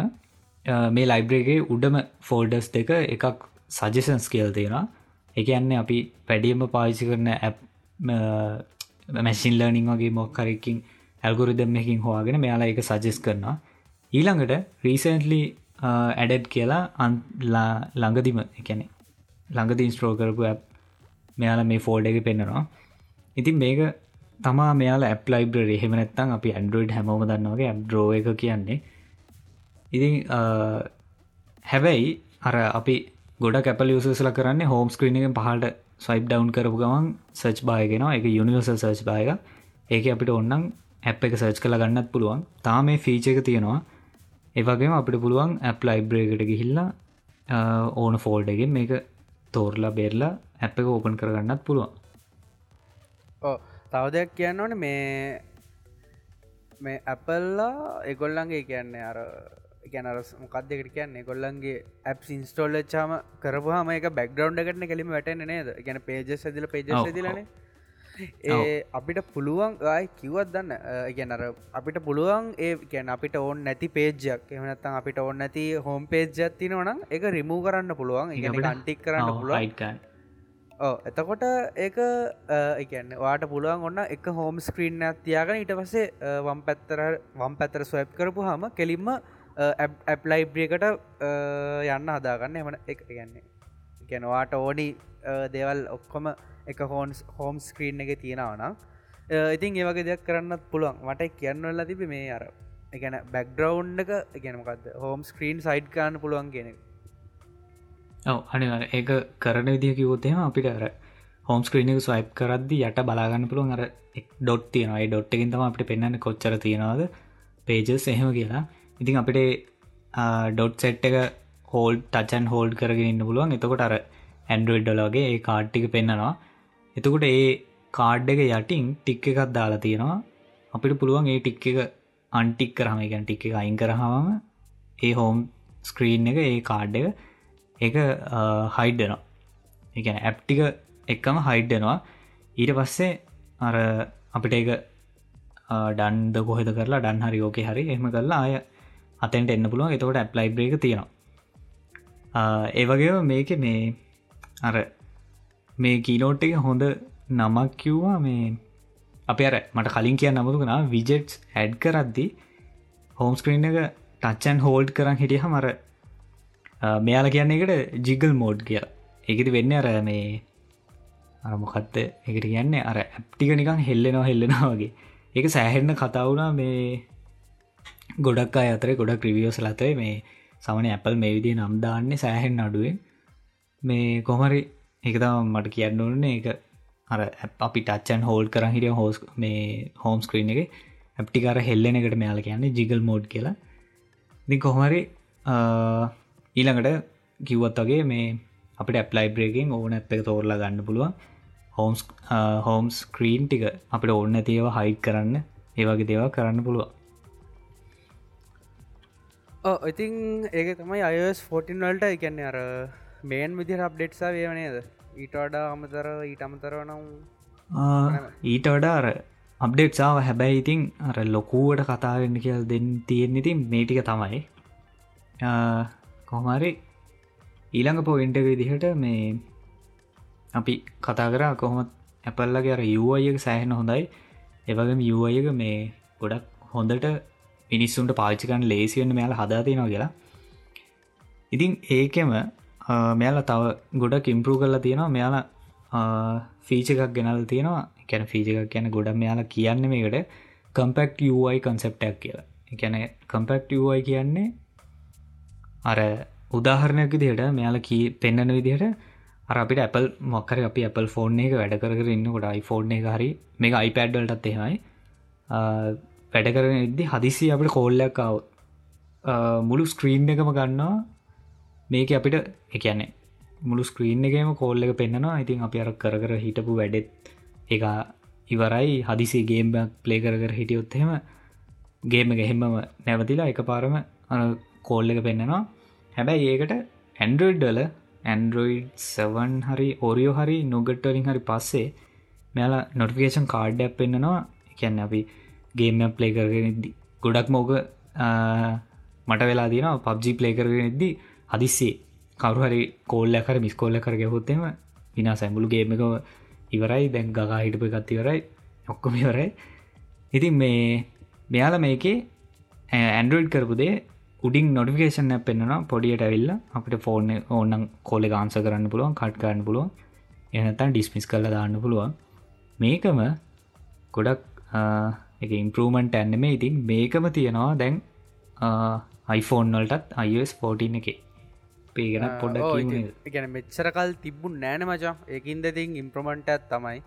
Speaker 1: මේ ලයිබ්‍රේගේ උඩම ෆෝල්ඩස් දෙක එකක් සජසන්ස් කියල් තියෙනවා. එක යන්නේ අපි පැඩියම පාවිසි කරන ඇප් මැසින් ලර්නිං වගේ මොක්කරකින් ඇල්ගොරිදම්මකින් හවාගෙන මෙයාලා එක සජෙස් කරනවා. ඊළඟට රීසන්ටලි ඇඩඩ් කියලා අන්ලා ළඟදිම එකැනෙ ළඟද ඉන්ස්ට්‍රෝ කරපු ඇප් මෙයාලා මේ ෆෝල්ඩ එක පෙන්න්නනවා ඉතින් මේක තමා මෙයාලා ඇප් ලයිබ්‍ර හෙමනත්තන් අපි ඇන්ඩරෝයිඩ් හැමෝම දන්නවගේ ඇබ් ඩ්‍රෝ එක කියන්නේ. ඉතින් හැබැයි අර අපි ගොඩ කැපල යුසල කරන්න හෝම් ස්ක්‍රීන එක පහට සයිප් ඩවන්් කරපු ගමන් සර්ච් බායගෙන එක යුනිවර්සල් සර්ච් බායක ඒක අපිට ඔන්නන් ඇප් එක සර්ච් කළ ගන්නත් පුළුවන්. තා මේ ෆීච එක තියෙනවා. ඒවගේම අපිට පුළුවන් ඇප් ලයිබ්‍රේකට ගිහිල්ලා ඕන ෆෝල්ඩ එකෙන් මේක තෝරලා බේරලා ඇප් එක ඕපන් කරගන්නත් පුළුවන්.
Speaker 2: තව දෙයක් කියන්න ඕන. මේ මේ ඇපල්ලා එගොල්ලන්ගේ කියන්නේ අර ගැනරස් මොකක්දකට කියන්නේ ගොල්ලන්ගේ ඇප් ඉන්ස්ටෝල්ල චාම කරපුහම එක බැක්ග්‍රවන්් එකටන කෙලිම වැටන නේද ගැන පේජස් ඇදිල පේජස් දිලන ඒ අපිට පුළුවන් ආයි කිවත් දන්න ගැනර අපිට පුළුවන් ඒ ගැන අපිට ඕන් නැති පේජයක් එමනත්තන් අපිට ඕන්න නැති හෝම් පේජ්ජත් තිනවනම් එක රිමූ කරන්න පුළුවන් ඉ අන්ටික් කරන්න පුළුවන් එතකොට ඒක එකන්න වාට පුළුවන් ඔන්න එක හෝම් ස්ක්‍රීන් ඇතියාගෙන ඊට පසේ වම් පැත්තර වම් පැත්තර ස්වැප් කරපු හම කෙලින්ම ඇප්ලයිබ්‍රියකට යන්න හදාගන්න. එමන එක ගන්නේ ගැනවාට ඕනි දෙවල් ඔක්කොම එක හෝන්ස් හෝම් ස්ක්‍රීන් එක තියෙනවනම් ඉතින් ඒවගේ දෙයක් කරන්නත් පුළුවන්. මට කියන්නවල්ල තිබි මේ අර එකන බැක්ඩ්‍රවන්් එක ගැනමකක්ද හෝම් ස්ක්‍රීන් සයිඩ් කාන්න පුළුවන් කියෙනෙ
Speaker 1: ඔව අනි ඒක කරන විදිහ කිවොත්තේම අපිට අර හෝම් ස්ක්‍රීනක ස්වයිප් කරද්දි යට බලාගන්න පුළුවන්. අර ඩොට් තියෙනයි ඩොට් එකින් තම අපට පෙන්න්න කොච්චර තියෙනවාද? පේජස් එහෙම කියලා. ඉතින් අපිට ඩොට් සෙට් එක හෝල් ටචන් හෝල්ඩ් කරගෙන ඉන්න පුළුවන්. එතකොට අර ඇන්ඩුවඩ්ඩලගේ ඒ කාඩ්ටික පෙන්න්නනවා එතකොට ඒ කාඩ් එක යටින් ටික් එකක් දාලා තියෙනවා. අපිට පුළුවන් ඒ ටික් එක අන්ටික් කරහම එකන් ටික් එක අයින් කරහම ඒ හෝම් ස්ක්‍රීන් එක ඒ කාඩ් එක එක හයිඩ්ඩනවා එකන ඇප්ටික එක්කම හයිඩ්ඩනවා ඊට පස්සේ අර අපිට එක ඩන්ද කොහෙද කරලා ඩන් හරි ෝකේ හරි එහම කරලා අය අතැන්ට එන්න පුළුවන්. එතකොට ඇප්ලයිබ්‍රේක තියෙනවා. ඒවගේ මේක මේ අර මේ කීනෝට් එක හොඳ නමක් කිව්වා මේ අප අර මට කලින් කිය නමුතුකෙන විජෙට්ස් ඇඩ් කරද්දි හෝම්ස්ක්‍රීන් එක ටච්චන් හෝල්ඩ් කරන්න හිටිය හමර මෙයාල කියන්නේ එකට ජිගල් මෝඩ් කිය එකති වෙන්න අර මේ අරමොකත්ත එකට කියන්නේ අර ඇප්ටික නිකං හෙල්ලෙනවා හෙල්ලෙනවා වගේ. ඒක සෑහෙන්න කතාවුණා මේ ගොඩක් අය අතර ගොඩක් ක්‍රිවියෝස් ලතයි මේ සමන ඇපල් මේ විදිේ නම් දාන්නේ සෑහෙන් අඩුවෙන්. මේ කොමරි එකතම මට කියන්න ඕන්නේ එක අර අපි ටච්චන් හෝල් කර හිටිය හෝස් මේ හෝම් ස්ක්‍රීන් එක ඇප්ටිකාර හෙල්ලෙන එකට මෙයාල කියන්නේ ජිගල් මෝඩ් කියලා. දි කොහමරි ඊළඟට කිව්වත් වගේ මේ අපිට ඇප්ලයි බ්‍රේකින් ඕන ඇප් එක තෝරලා ගන්න පුළුවන්. හෝම්ස් හෝම් ස්ක්‍රීන් ටික අපිට ඔන්න තියව හයිට් කරන්න. ඒවගේ දේවා කරන්න පුළුවන්.
Speaker 2: ඉතින් ඒක තමයි අයස් ෆෝටින් වල්ට එකන්නේ අර මේන් විදි අප්ඩේට්සා වේවනේද ඊට වඩා අමතර ඊට අමතරව නම්
Speaker 1: ඊට වඩා අර අප්ඩේට්සාාව හැබැයි ඉතින් අර ලොකුවට කතාවෙන්න කියල් දෙන්න තියෙන ඉතින් මේටික තමයි. කොහමරි ඊළඟ පොයින්ට විදිහට මේ අපි කතා කර කොහොමත් ඇපල්ලගේ අර යුවයක සෑහෙන හොඳයි. එවගම යුවයක මේ ගොඩක් හොඳට මිනිස්සුන්ට පාචිකන් ලේසිවෙන්න මෙයාල හදාතිනවා කියලා. ඉතින් ඒකෙම මෙයාල තව ගොඩක් ඉම්පරූ කරලා තියෙනවා. මෙයාල ෆීච එකක් ගෙනල් තියෙනවා. කැන ෆීච එකක් කියන ගොඩක් මෙයාලා කියන්න මේකට කම්පෙක්් UI කන්සෙප්ටක් කියලා. එකැන කම්පෙක්් UI කියන්නේ අර උදාහරණයක් දිට මෙයාල කී පෙන්න්නන විදිහට අර අපිට Apple මොක්කර අපි Apple ෆෝන් එක වැඩ කර ඉන්න කොට iPhone එක හරි මේ iPadවලටත් එහෙමයි. වැඩ කරන ඉදදි හදිසි අපට කෝල්ලක්කාව මුළු ස්ක්‍රීන් එකම ගන්නවා. මේක අපිට එකන්නේ මුළු ස්ක්‍රීන් එකම කෝල්ල එක පෙන්න්නවා. ඉතින් අපි අර කර කර හිටපු වැඩෙත් එක ඉවරයි. හදිසි ගේම්බක් ප්ලේ කර කර හිටියොත්හෙම ගේම ගෙහෙම්මම නැවතිලා එක පාරම කෝල්ල එක පෙන්න්නනවා හැබැයි ඒකට ඇන්ඩරෝයිඩ්ඩල ඇන්ඩරෝයිඩ් සවන් හරි ඕරියෝ හරි නොගට්ටලින් හරි පස්සේ මෙයාලා නොටිකේෂන් කාඩ්ඩක් පෙන්න්නනවා එකැන්න අපි ගේම ප්ලේ කරගෙනදදි ගොඩක් මෝක මට වෙලා දින පබ්ජි ප්ලේ කරගෙනදදි හදිස්සේ කවරුහරි කෝල්ල කර මිස්කෝල්ල කර ගැහොත්තෙම විනා සැම්බුලු ගේම එක ඉවරයි. දැන් ගගා හිටපු එකත්තිවරයි ඔක්කොම ඉවරයි. ඉතින් මේ මෙයාල මේකේ ඇන්ඩරෝයිඩ් කරපුදේ උඩින් නොටිකේෂන් පෙන්න්නවා පොඩියට ඇවිල්ල. අපිට ෆෝර්න ඕන්නන් කොල ගාන්ස කරන්න පුළුවන් කට් කරන්න පුළුවන්. එනතන් ඩිස්මිස් කල්ල දාන්න පුළුවන්. මේකම ගොඩක් එක ඉම්පරමන්ට ඇන්නම ඉතින් මේකම තියෙනවා දැන් iPhoneෆෝන් වලටත් iOS 14 එක. පේගෙන පොඩ්ඩ
Speaker 2: ගැන මෙච්චරකල් තිබුන් නෑන මචා. ඒකින්ද තින් ඉම්ප්‍රමන්ටත් තමයි.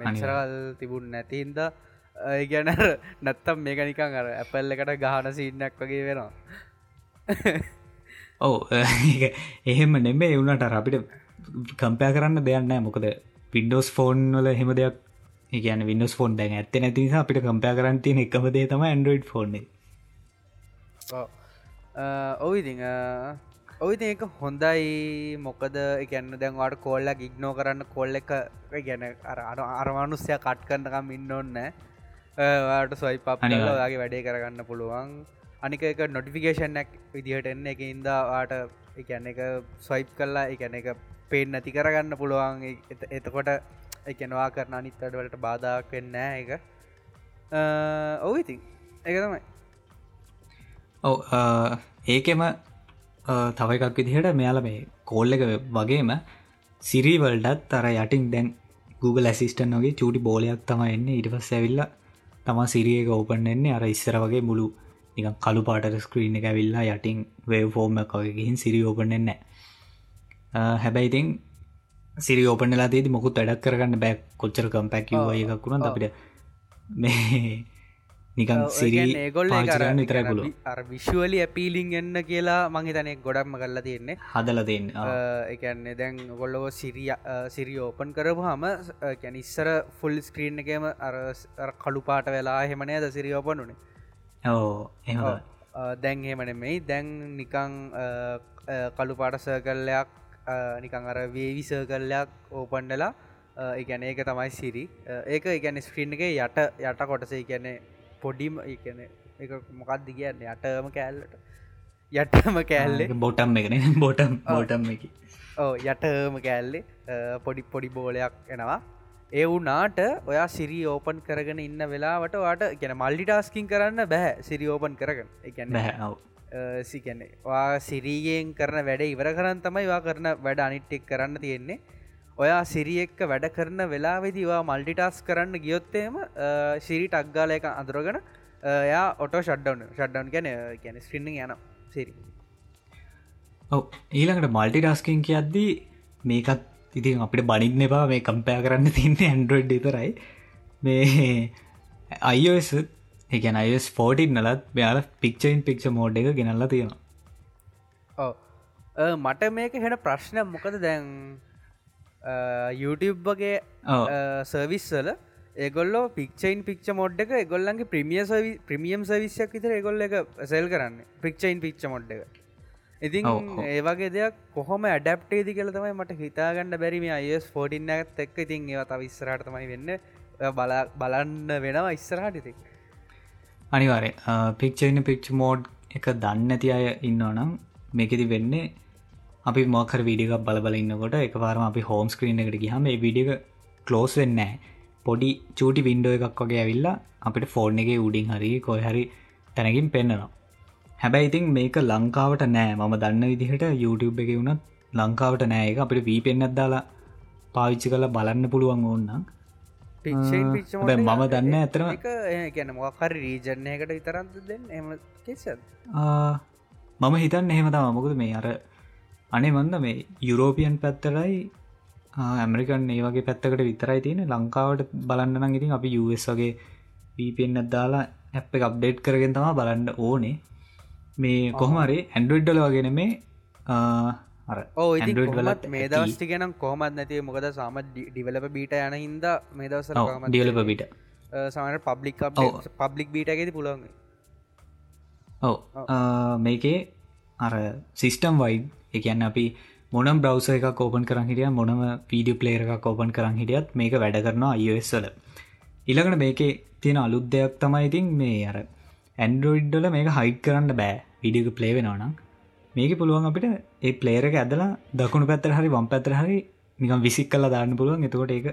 Speaker 2: මෙචරකල් තිබුන් නැතින්ද ගැන නැත්තම් මේක නිකං අර ඇපල්ල එකට ගහන සින්නක් වගේ වෙනවා.
Speaker 1: ඔව එහෙම නෙමේ එවුණට අපිට කම්පය කරන්න දෙයන්න මොකද පින්ඩෝස් ෆෝන් වල හෙම දෙයක් ඒගන වින්නස් ෆෝන් දැන් ඇත්ත නැතිනිසා අපිට කම්පය කරන්න තියෙන එකම දේ තම ඇන්ඩරෝයිඩ් ෆෝන්
Speaker 2: ඔවිදි ඔවිති ඒක හොඳයි. මොකද එකන්න දැන්වාට කොල්ලක් ඉක්නෝ කරන්න කොල්ල එක ගැන අර අරමානුස්්‍යය කට් කරන්නකම් ඉන්න ඔන්නෑ වාට සොයි පප්නලාගේ වැඩේ කරගන්න පුළුවන්. අනික එක නොටිෆිකේෂන්ක් විදිහට එන්න. එක ඉන්දාවාට එකන්න එක ස්වයිප් කල්ලා එකන එක පේෙන් නැති කරගන්න පුළුවන්. එතකොට එකනවා කරන අනිත්තඩවලට බාධක් වෙන්නෑ එක ඔව ඉතින් එක තමයි.
Speaker 1: ඔව ඒකෙම තව එකක් විදිහට මෙයාල මේ කෝල්ල එක වගේම සිරීවල්ඩත් තර යටින් දැන් Google ඇසිස්ටන් වගේ චූටි බෝලයක් තම එන්න. ඉරිපස් ඇවිල්ලා තමා සිරියක ඕපන් එන්නේ අර ඉස්සර වගේ මුළු නික කළු පාට ස්ක්‍රීන් එක ඇවිල්ලා යටින් වේ ෆෝර්ම එකගේ ගිහින් සිරි ඕපන් එන්න හැබැයිඉතින් සිරි ඕපනලා තිේති මොකුත් වැඩක් කරගන්න බැක් කොච්චර කම්පැක් එකක් වුණ අපිට මේ නිකන් සිරි
Speaker 2: ගොල්ල
Speaker 1: ගන්න විතරකුළු
Speaker 2: අර විශ්ුවලි ඇපීලිං එන්න කියලා මහිතනෙක් ගොඩක්ම කරලා තියෙන්නේ.
Speaker 1: හදල දෙන්න
Speaker 2: එකන්නේ දැන් ගොල්ලෝ සිරිය සිරිය ඕපන් කරපුහම කැනිස්සර ෆුල් ස්ක්‍රීන් එකම අර කළු පාට වෙලා හෙමනය ද සිරිය ඕපන් වනේ
Speaker 1: ඕ එම
Speaker 2: දැන් හෙමන මෙයි දැන් නිකං කළු පාට සර්කල්ලයක් නිකං අර වේවිස කල්ලයක් ඕපන්ඩලා එකැන ඒක තමයි සිරි ඒක එකැන ස්ක්‍රීන් එක යට යට කොටසේ කියන්නේ පොඩිම එකන එක මොකක්ද කියන්න? යටම කෑල්ලට. යටම කෑල්ලේ.
Speaker 1: බොටම් එකන බොටම් බොටම් එක.
Speaker 2: ඕ යටම කෑල්ලේ. පොඩි පොඩි බෝලයක් එනවා. ඒ වුනාට ඔයා සිරි ඕපන් කරගෙන ඉන්න වෙලාවට වාට ගැන මල්ලිටාස්කින් කරන්න බැහැ සිරි ඕපන් කරගන්න එකන්න සිකැන්නේ වා සිරීගෙන් කරන වැඩ ඉවර කරන්න තමයි වා කරන වැඩ අනිට්ටෙක් කරන්න තියෙන්නේ. ඔයා සිරියෙක්ක වැඩ කරන වෙලාවෙදිවා මල්ටිටස් කරන්න ගියොත්තේම සිරි ටක්ගාල එක අඳුරගෙන යා ඔටෝ ෂඩ්ඩවන ෂඩ්ඩවන් ගැන ගැන ස්ක්‍රින්න යන සිරි.
Speaker 1: ඔව ඊළඟට මල්ටිටස්කින් කියද්දී මේකත් ඉතින් අපිට බනින්න එපා මේ කම්පෑ කරන්න තින්නේ ඇන්ඩරෝඩ් ඉතරයි මේ අයිෝස් එකන අයිස් ෆෝටින් නලත් මෙයාල පික්චයින් පික්ෂ මෝඩ් එක ගෙනල්ලා තියෙනවා.
Speaker 2: මට මේක හෙන ප්‍රශ්න මොකද දැන් YouTube වගේ. සර්විස්වල ඒගොල්ලෝ පික්චයින් පික්ච මොඩ් එක ගොල්ලන්ගේ ප්‍රමිය සවි ප්‍රමියම් සවිස්යක් විතර එගොල්ල එක සෙල් කරන්න. පික්චයින් පික්ච මොඩ් එක. ඉතින්. ඒවගේ දෙයක් කොහොම ඇඩප්ටේදි කල තමයි මට හිතාගන්න බැරිම අයස් ෆෝටින් ඇත් එක් ඉතින් ඒව තව ඉස්සරට තමයි වෙන්න. බලා බලන්න වෙනවා ඉස්සරහට ඉතින්
Speaker 1: අනිවාරය පික්චයින්න පික්ච් මෝඩ් එක දන්න ඇති අය ඉන්නවනම් මේකෙති වෙන්නේ අපි මොකර විඩියක් බලබල ඉන්නකොට එක පාරම අපි හෝම් ස්ක්‍රීන් එකට ගහම මේ විඩියක කලෝස් වෙන්න පොඩි චූටි වින්ඩෝ එකක් වගේ ඇවිල්ලා අපිට ෆෝර්න් එක උඩින් හරි කොය හරි තැනකින් පෙන්න්නනවා හැබැයි ඉතින් මේක ලංකාවට නෑ. මම දන්න විදිහට YouTube එක වුණත් ලංකාවට නෑ. එක අපිට වී පෙන්න්නත් දාලා පාවිච්චි කල බලන්න පුළුවන් ඕන්නම්
Speaker 2: පික්ෂයින්
Speaker 1: ආ,
Speaker 2: පික්ෂ
Speaker 1: හැබැයි මම දන්න ඇතරම
Speaker 2: ගැන මොකර රීජනයකට විතරන්ද දෙන්න? එම කෙසත්
Speaker 1: ආ, මම හිතන්න එහෙම තම මොකද මේ අර අනේ මන්ද මේ යුරෝපියන් පැත්තරයි ඇමරිකන් ඒ වගේ පැත්තකට විතරයි තියෙන ලංකාවට බලන්න නම් ඉතින් අපි US වගේ වීපෙන්න්න දාලා ඇප් එක අප්ඩේට් කරගෙන තමා බලන්න ඕනේ. මේ කොහමරි ඇන්ඩුයිඩ්ඩල වගෙන මේ
Speaker 2: ඕ මේ. දවස්ටි ගැනම් කොහමත් නැතිව මොකද සාම ඩිවලප බීට යන හින්ද මේ දවසර
Speaker 1: ඔව්, ඩියලප බිට
Speaker 2: සමට පබ්ලික්. පබ්ලික් බීට ඇති පුළොන්
Speaker 1: ඔව මේකේ අර සිිස්ටම් වයිඩ් එකන්න අපි මොනම් බ්‍රවස එක කෝපන් කරන් හිටිය මොනම පීඩිය පලේර එක කෝපන් කරන් හිටියත් මේක වැඩ කරනවා අයිස්වල ඉළඟට මේකේ තියෙන අලුත් දෙයක් තමයි ඉතින් මේ අර ඇන්ඩරෝයිඩ්ඩල මේක හයිට් කරන්න බෑ. විඩියක ප්ලේ වෙනවනම් මේක පුළුවන් අපිට ඒ පලේරක ඇදලා දකුණු පැත්තර හරි වම් පැතර හරි නිකම් විසික් කල්ලා දාන්න පුළුවන්. එතකොට ඒක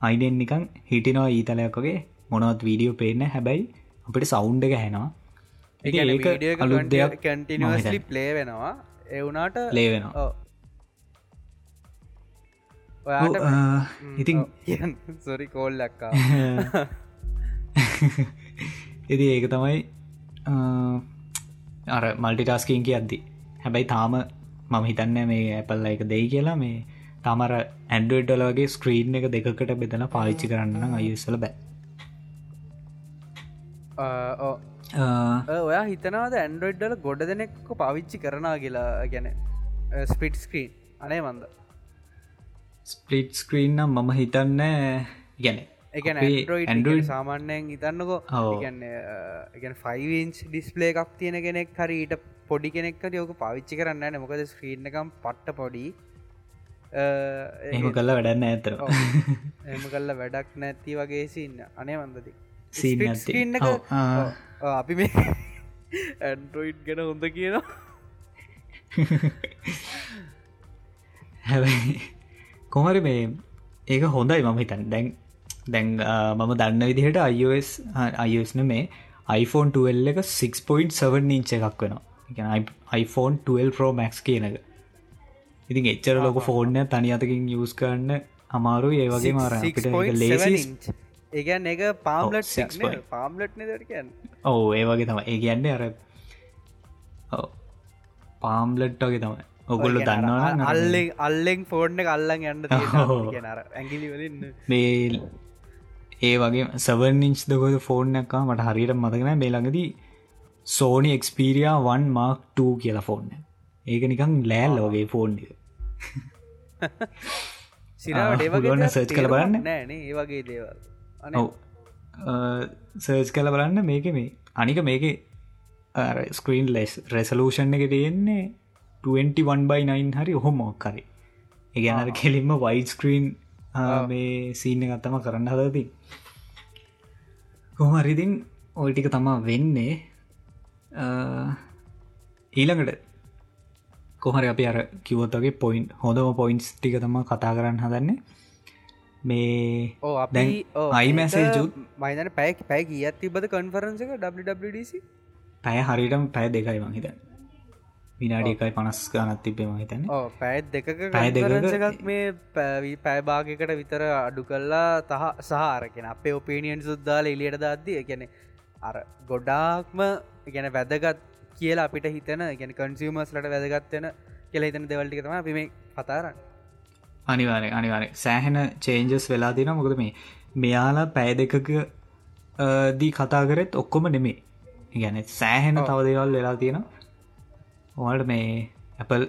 Speaker 1: අයිඩෙන් නිකං හිටිනවා ඊතලයක් වගේ මොනවත් වීඩියෝ පේන්න හැබැයි අපිට සෞන්් එක හැනවා ඒක අලුත් දෙයක්.
Speaker 2: කටිනිවස්ලි ප්ලේ වෙනවා. එවුනාට
Speaker 1: ලේ වෙනවා. ඉතින්
Speaker 2: සොරි කෝල් ලක්කා
Speaker 1: ඉති ඒක තමයි අර මල්ටිටස්කින් කියද්දි හැබැයි තාම මම හිතන්න මේ ඇපල්ල එක දෙයි කියලා මේ තමර ඇන්ඩුවඩ්ඩල වගේ ස්ක්‍රීන් එක දෙකට බෙදන පාවිච්චි කරන්න අයුස්සල බෑ.
Speaker 2: ඔයා හිතනවාද ඇන්ඩරෝයිඩ්ඩල ගොඩ දෙනෙක්ක පවිච්චි කරනා කියලා ගැන? ස්පිට් ස්ක්‍රීන් අනේ මන්ද.
Speaker 1: ස්පලිට් ස්ක්‍රීන් නම් මම හිතන්න ගැන Android-
Speaker 2: සාමාන්‍යයෙන් හිතන්නකෝ. ගැන ෆයිවින්ස් ඩිස්පලේ එකක් තියෙන කෙනෙක් හරි ඊට පොඩි කෙනෙක්ට යෝක පවිච්චි කරන්න න මොකද ස්ක්‍රීන් එකම් පට්ට පොඩි.
Speaker 1: එහෙම කල්ලා වැඩන්න ඇතර
Speaker 2: එම කල්ල වැඩක් නැති වගේ සින්න අනේ වන්දද
Speaker 1: සීන්
Speaker 2: Split
Speaker 1: නැති.
Speaker 2: screen එක-
Speaker 1: ඔව්, ආ.
Speaker 2: ඔව්, අපි මේ ඇන්ඩරෝයිඩ් ගැන හොඳ කියනවා.
Speaker 1: හැබැයි කොමරි මේ ඒක හොඳයි මම හිතන් දැන් දැන් මම දන්න විදිහට iOS අයස්න මේ iPhone 12 එක 6.7 ඉංච එකක් වෙනවා එක iPhone 12 Pro Max කියනක ඉතින් එච්චර ලොක ෆෝර්න තනි අතකින් යස් කරන්න අමාරු ඒ වගේ මාර අපිට ලේසි
Speaker 2: ඒගැන් එක පාම්ලට්
Speaker 1: 6 point.
Speaker 2: පාම්ලට් නදර කියන්න?
Speaker 1: ඔව ඒ වගේ තම ඒ කියන්න අර පාම්ලට් වගේ තමයි. ඔගොල්ල දන්නවා
Speaker 2: අල්ලෙන් අල්ලෙන් ෆෝර්න එක අල්ලන් යන්න
Speaker 1: ඔව්.
Speaker 2: කියනර ඇගිලි වලින්
Speaker 1: මේ ඒ වගේ සවන් ඉංච් දකොද ෆෝන් එකකා මට හරියට මතකන මේ ළඟදී සෝනි එක්ස්පීරියා 1 මාක් 2 කියලා ෆෝන්න ඒක නිකං ලෑල් වගේ ෆෝන්
Speaker 2: ඒවගේ
Speaker 1: search කරලා
Speaker 2: තේරුමක්
Speaker 1: බලන්න.
Speaker 2: නෑනේ ඒ වගේ දේවල්.
Speaker 1: සර්ච් කල බලන්න මේක මේ. අනික මේක ස්ක්‍රීන් ලෙස් රෙසලූෂන් එක තියෙන්නේ 21/9 හරි ඔහොම මොක්කරි ඒ අනර කෙලින්ම වයිඩ ස්ක්‍රීන් මේ සීන ගත්තම කරන්න හදති කොහමරිදින් ඔල්ටික තමා වෙන්නේ ඊළඟට කොහරි අපි අර කිවොත්තගේ පොයින්් හොඳම පොයින්ස් ටික තම කතා කරන්න හදන්නේ. මේ
Speaker 2: ඕ
Speaker 1: iMessage උත්
Speaker 2: මයිතන පැක් පැයි කියත් තිබද කන්ෆරන්ස එක? WWDC
Speaker 1: පැය හරිටම පැය දෙකයි මහිත විනාඩි එකයි පනස් ගනත් තිබේ මහිතන
Speaker 2: ඕ පැත් දෙකක
Speaker 1: පැය දෙකක-
Speaker 2: මේ පැවී පැෑභාගකට විතර අඩු කල්ලා තහ සහරකෙන අපේ ඔපිනියන් සුද්දාල එලියට දද්දිය ගැන අර ගොඩාක්ම ගැන වැදගත් කියලා අපිට හිතන ගැන කන්සිවමස්ලට වැදගත්වෙන කියලා හිතන දෙවල්ටික තම අපි මේ කතාරන්න
Speaker 1: අනිවාරය අනිවාරය සෑහෙන චේන්ජස් වෙලා දින මොකද මේ මෙයාලා පැය දෙකක දී කතා කරෙත් ඔක්කොම නෙමේ ගැන සෑහෙන තව දේවල් වෙලා තියෙන ඔවල්ට මේ Apple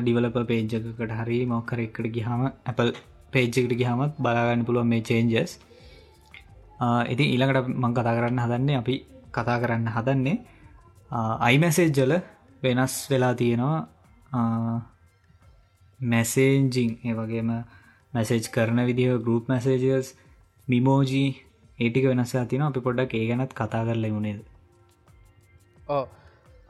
Speaker 1: ඩිවලප පේජ්ජකට හරි මොක්කර එකට ගිහම Apple පේජ්ජකට ගිහමත් බලාගන්න පුළුවන් මේ චේන්ජස් ඉති ඊළඟට මං කතා කරන්න හදන්නේ අපි කතා කරන්න හදන්නේ. අයිමැසේජ්ජල වෙනස් වෙලා තියෙනවා. මැසේන්ජිං ඒ වගේම මැසේජ් කරන විදිහ ගරුප් මැසේජස් මිමෝජී ඒටික වෙනස් තින අපි පොඩ්ඩක් ඒ ගැනත් කතා කරල වුණේද
Speaker 2: ඕ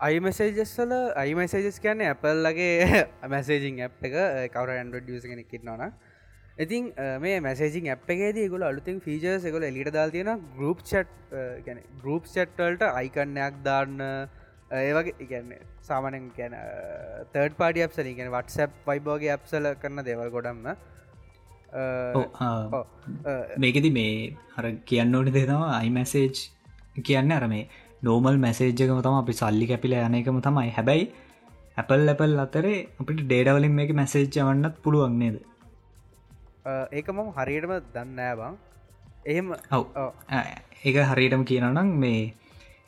Speaker 2: අයිමසේජස්සල අයිමසේජස් කියන්න ඇපල්ලගේ මැසේජිං ඇ් එක. කවර ඇන්ඩ ියස කෙනෙක් කිටනවන ඉතින් මේ මැසේජිං ඇ් එකේද ගොල අලුතින් ෆීජර්ස් එකකොල එලිට දල් තියෙන ගරුප් චට් ගැන ගරුප් චට්ටල්ට අයිකන්නයක් දාන්න. ඒවගේ ඉගැන්නේ සාමනෙන් ගැන තර්ඩ පාඩි අප්සල ගැන වටසැප් වයිබෝගේ අප්සල කරන දෙවල් ගොඩම්ම
Speaker 1: මේකෙති මේ හර කියන්න ඕනි දෙනවා අයිමැසේජ් කියන්න අර මේ නෝමල් මැසේජ්කම තම අපි සල්ලි කැපිල යන එකම තමයි. හැබැයි ඇපල් ඇපල් අතරේ අපිට ඩේඩවලින් මේක මැසේජ් වන්නත් පුළුවන්න්නේද
Speaker 2: ඒක මම හරියටම දන්නෑ බං. එහෙම
Speaker 1: ඔව ඒක හරියටම කියනනම් මේ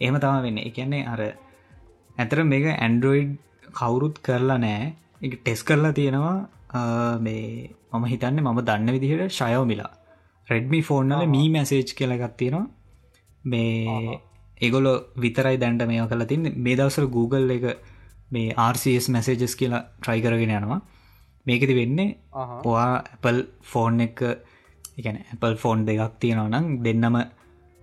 Speaker 1: එහෙම තම වෙන්න. එකන්නේ අර ඇතර මේක ඇන්ඩරෝයිඩ් කවුරුත් කරලා නෑ. එක ටෙස් කරලා තියෙනවා. මේ මම හිතන්න මම දන්න විදිහට ශයෝමිලා රෙඩ්මි ෆෝන්නල මී මැසේජ් කියලගත් තියෙනවා. මේ ඒගොලො විතරයි දැන්ට මේ කල තින්න. මේ දවසර Google එක මේ RCS මැසේජස් කියලා ට්‍රයි කරගෙන යනවා මේකති වෙන්නේ පවා Apple ෆෝන් එක එකන Apple ෆෝන් දෙකක් තියෙනවා නම් දෙන්නම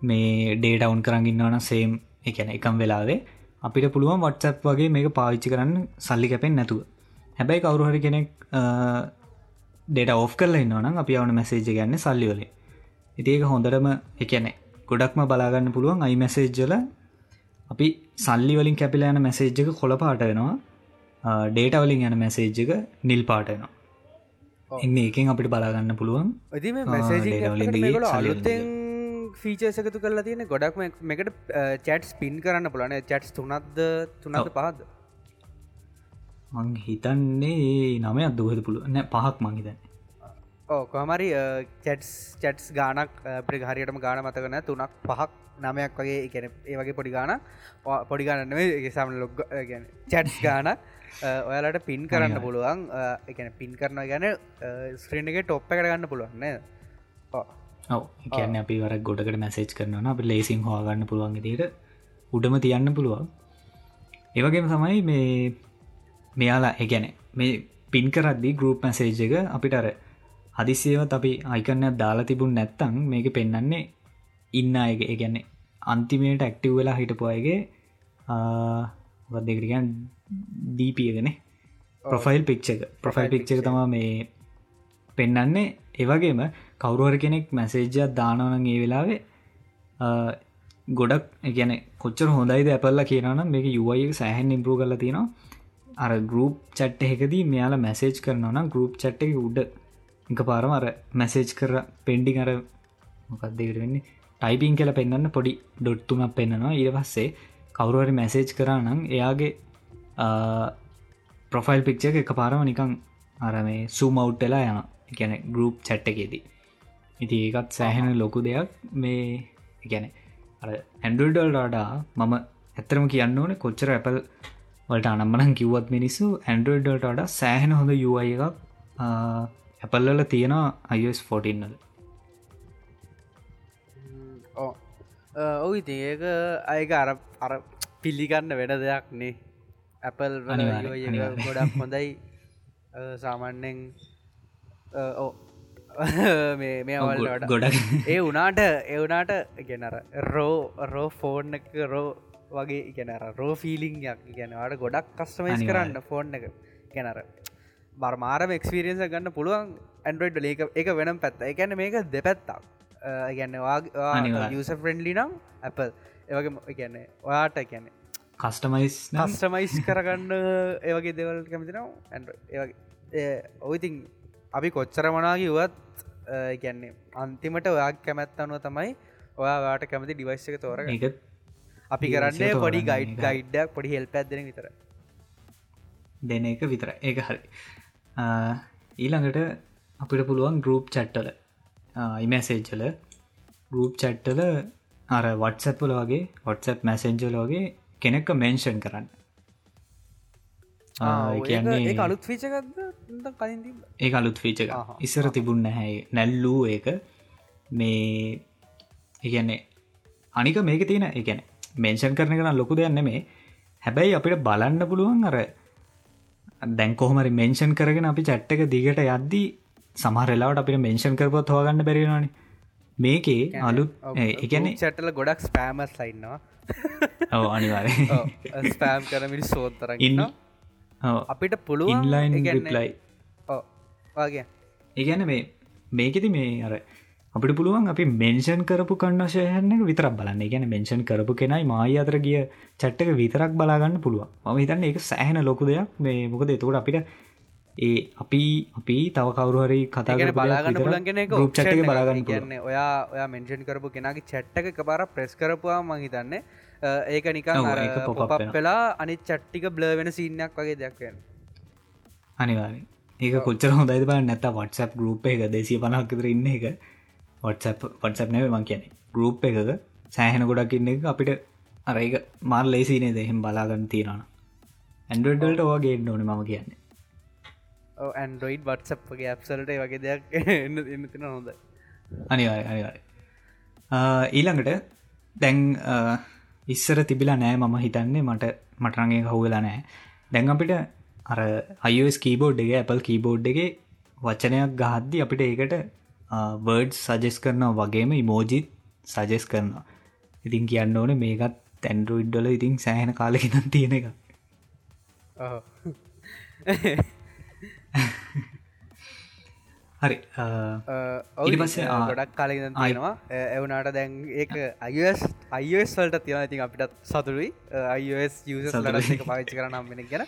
Speaker 1: මේ ඩේටවුන් කරගන්නවන සේම් එකන එකම් වෙලාවේ. අපිට පුළුවන් වටසප් වගේ මේක පාවිච්චි කරන්න සල්ලි කැපෙන් නැතුව. හැබැයි කවරුහරි කෙනෙක් ඩේට ඔෆ් කරලා ඉන්නවනම් අපි අවන මැසේජ ගන්න සල්ලිවලේ ඉතිඒක හොඳටම එකනෙ ගොඩක්ම බලාගන්න පුළුවන් අයි මැසේජ්ජල අපි සල්ලි වලින් කැපිලා යන මැසේජ්ජක කොළ පාට වෙනවා ඩේට වලින් යන මැසේජ්ජක නිල් පාටනවා එන්න එකෙන් අපිට බලාගන්න පුළුවන්.
Speaker 2: අලුත්තෙන් ෆීචර්සකතු කරලා තියෙන ගොඩක්ම මෙකට චැට් ස්පින් කරන්න පුලන චැට්ස් තුනක්ද තුනද පහද
Speaker 1: මං හිතන්නේ නමයක් දුහද පුළුව නෑ පහක් මංහිතන්නේ
Speaker 2: ඕ කොමරි චැට්ස් චැට්ස් ගානක් පිට හරියටම ගාන මතකන තුනක් පහක් නමයක් වගේ එකන ඒ වගේ පොඩි ගාන පොඩිගානන්නේ සම ලොග් ගැන චැට්ස් ගාන ඔයාලට පින් කරන්න පුළුවන්. එකන පින් කරන ගැන එක ටොප්ප කරගන්න පුළුවන්න
Speaker 1: ඔව. කියන්න අපි වර ගොඩකට මැසේජ් කරනවන අප ලේසින් හවාගන්න පුළුවන් දිට උඩම තියන්න පුළුවන්. ඒවගේම තමයි මේ මෙයාලා එකැන මේ පින් කරද්දි ගරුප් මැසේජ් එක අපිට අර හදිසියවත් අපි අයිකන්නයක් දාලා තිබුණ නැත්තං මේක පෙන්නන්නේ ඉන්න අයක ගැන්නේ අන්තිමයට ඇක්ටිව් වෙලා හිටපු අයගේ වදකටිකන් දීපියගෙන ප්‍රොෆයිල් පික්්ච එක. ප්‍රොෆයිල් පික්්ච එක තම මේ පෙන්නන්නේ. ඒවගේම කවරුවර කෙනෙක් මැසේජ්ජත් දානවන ඒ වෙලාවේ ගොඩක් ගැන කොච්චර හොඳයිද ඇපල්ල කියනනම් මේක යුවයි සෑහන් ඉම්පරූ කල තියෙනවා. අර ගරුප් චට් එකදී මෙයාලා මැසේජ් කරනවනම් ගරුප් චට් එක උඩ එක පාරම අර මැසේජ් කර පෙන්ඩිං අර මොකක්දකට වෙන්නේ? ටයිපින් කියල පෙන්න්න පොඩි ඩොට්තුමක් පෙන්න්නවා. ඉර පස්සේ කවරුවරි මැසේජ් කරනම් එයාගේ ප්‍රොෆයිල් පික්ෂ එක පාරම නිකං අර මේ සූමවට්ටලා යන ගැන ගරුප් චැට්ට එකේදී. ඉති ඒකත් සෑහෙන ලොකු දෙයක්. මේ ගැන ඇන්ඩල්ඩල්ඩාඩා මම ඇත්තරම කියන්න ඕන කොච්චර ඇපල් වලට අනම්මනන් කිව්වත් මිනිස්සු ඇන්ඩල්ඩල්ට වඩා සෑහෙන හොඳ යුයි එකක් ඇපල්ලල තියෙනවා අයිස් ෆෝටන්නල්
Speaker 2: ඔ ඉති ඒක අයක අර අර පිල්ලිගන්න වෙන දෙයක් නේ ඇපල් ගොඩක් හොඳයි. සාමන්‍යෙන් ඕ මේ මේවල්ට
Speaker 1: ගොඩක්.
Speaker 2: ඒ වනාට එවනාට ගෙනර රෝ රෝ ෆෝන් එක රෝ වගේ ඉගෙනර රෝ ෆිලිංයක් ගැනවාට ගොඩක් කස්ටමයිස් කරන්න ෆෝන් එක. ගැනර බර්මාරම එක්ස්පිරියන්ස ගන්න පුළුවන් ඇන්ඩරෝයිඩ් ලේක එක වෙනම් පැත්ත එකැන මේක දෙපැත්තක්. ගැන්නවා යස ෆ්‍රෙන්ඩලි නම් ඇපල් ඒවගේ ගැන්නේ ඔයාට ගැන
Speaker 1: කස්ටමයිස්
Speaker 2: කස්ටමයිස් කරගන්න ඒවගේ දෙවල් කැමතිනම් ඇ ඔයිතින් අපි කොච්චර මනාගිවත් ගැන්නේ අන්තිමට ඔයා කැමැත් අනුව තමයි ඔයාට කැමති ඩිවයිස් එක තෝර
Speaker 1: එක
Speaker 2: අපි කරන්නේ පොඩි ගයිඩ් ගයිඩ්ඩක් පොඩි හෙල් පැත්දෙන විතර.
Speaker 1: දෙන එක විතර ඒක හරි. ඊළඟට අපිට පුළුවන් ගරුප් චැට්ටල ඉමැසේජ්ජල ගරුප් චැට්ටල අර වටසැප්පල වගේ වටසැප් මැසෙන්ජල වගේ කෙනෙක්ක මෙන්ෂන් කරන්න.
Speaker 2: කියන්නේ අලුත් කලින්
Speaker 1: ඒ අලුත් ෆීච ඉස්සර තිබුන්න නැහැ නැල්ලූ ඒක. මේ ඉගැන්නේ අනික මේක තියෙන එකන මෙන්ෂන් කරන කන ලොකු දෙයන්න මේ හැබැයි අපිට බලන්න පුළුවන් අර දැන් කොහමරි මෙන්ෂන් කරගෙන අපි චැට්ටක දිගට යද්දී සමහරලාට අපිට මෙන්ෂන් කරපොත් හෝගන්න බැරිෙනවානේ මේකේ අලුත් එකන
Speaker 2: චටල ගොඩක් ස්පෑමස් ලයින්නවා
Speaker 1: ඔව අනිවාර
Speaker 2: ස්පෑම් කරමිට සෝත්තර ඉන්න අපිට පුළුව
Speaker 1: ඉන්ලයින් ලයි
Speaker 2: වගේ
Speaker 1: ඒගැන මේ මේකෙති මේ අර අපිට පුළුවන් අපි මෙන්ෂන් කරපු කන්නශයහන විතරක් බලන්න. ගැන මෙන්ෂන් කරපු කෙනයි මයි අතර ගිය චට්ටක විතරක් බලාගන්න පුළුව ම හිතන්න එක සෑහන ලොකු දෙයක්. මේ මොකද එතකොට අපිට ඒ අපි අපි තව කවරුහරි කතා
Speaker 2: බලාගන්න පුලන්ගෙන
Speaker 1: චට්ක බලාගන්න
Speaker 2: කියන්නේ ඔයා ඔයා මෙන්ෂන් කරපු කෙනගේ චට්ටක එක බාර ප්‍රෙස් කරපුවා මහිතන්නේ ඒක නිකන් පොප් වෙලා අනි චට්ටික බ්ල වෙන සිීනයක් වගේ දෙයක්වෙන්
Speaker 1: අනිවාරි ඒක කොච්චර හොඳයිද බල නැත වටසප් ගරුප් එක දෙසිය පනක්කතර ඉන්න එක. වටසප් වටසප් නැව මං කියන ගරුප් එකක සෑහෙන ගොඩක් ඉන්න එක අපිට අරඒක මාර් ලේසිනේ දෙහෙම බලාගන්න තියෙනන ඇන්ඩඩල්ට වගේ ඕන මම කියන්නේ
Speaker 2: ඇන්ඩරෝයිඩ් වටසප්ගේ ඇප්සලට වගේ දෙයක් එන්න එන්න තින හොඳ
Speaker 1: අනිවාය අනිවාය ඊළඟට දැන් ඉස්සර තිබිලා නෑ මම හිතන්නේ මට මටරගේ හවුවෙලා නෑ. දැන් අපිට අර අයස් කීබෝඩ් එක Apple කීබෝඩ් එක වචනයක් ගහද්දි අපිට ඒකට වර්ඩ් සජෙස් කරනවා වගේම ඉමෝජිත් සජෙස් කරනවා. ඉතින් කියන්න ඕන මේකත් තැන්ඩරුයිඩ්ඩල ඉතින් සෑහෙන කාලෙකිනම් තියෙන එක හරි
Speaker 2: ඔඩි පස්සේ ගොඩක් කාලෙ තියෙනවා. එවනාට දැන් ඒ අයිස් අයිස් වලට තියෙන ඉතින් අපිටත් සතුරුයි අයිස් ලට පාච්චි කරනම් වෙන ගැන.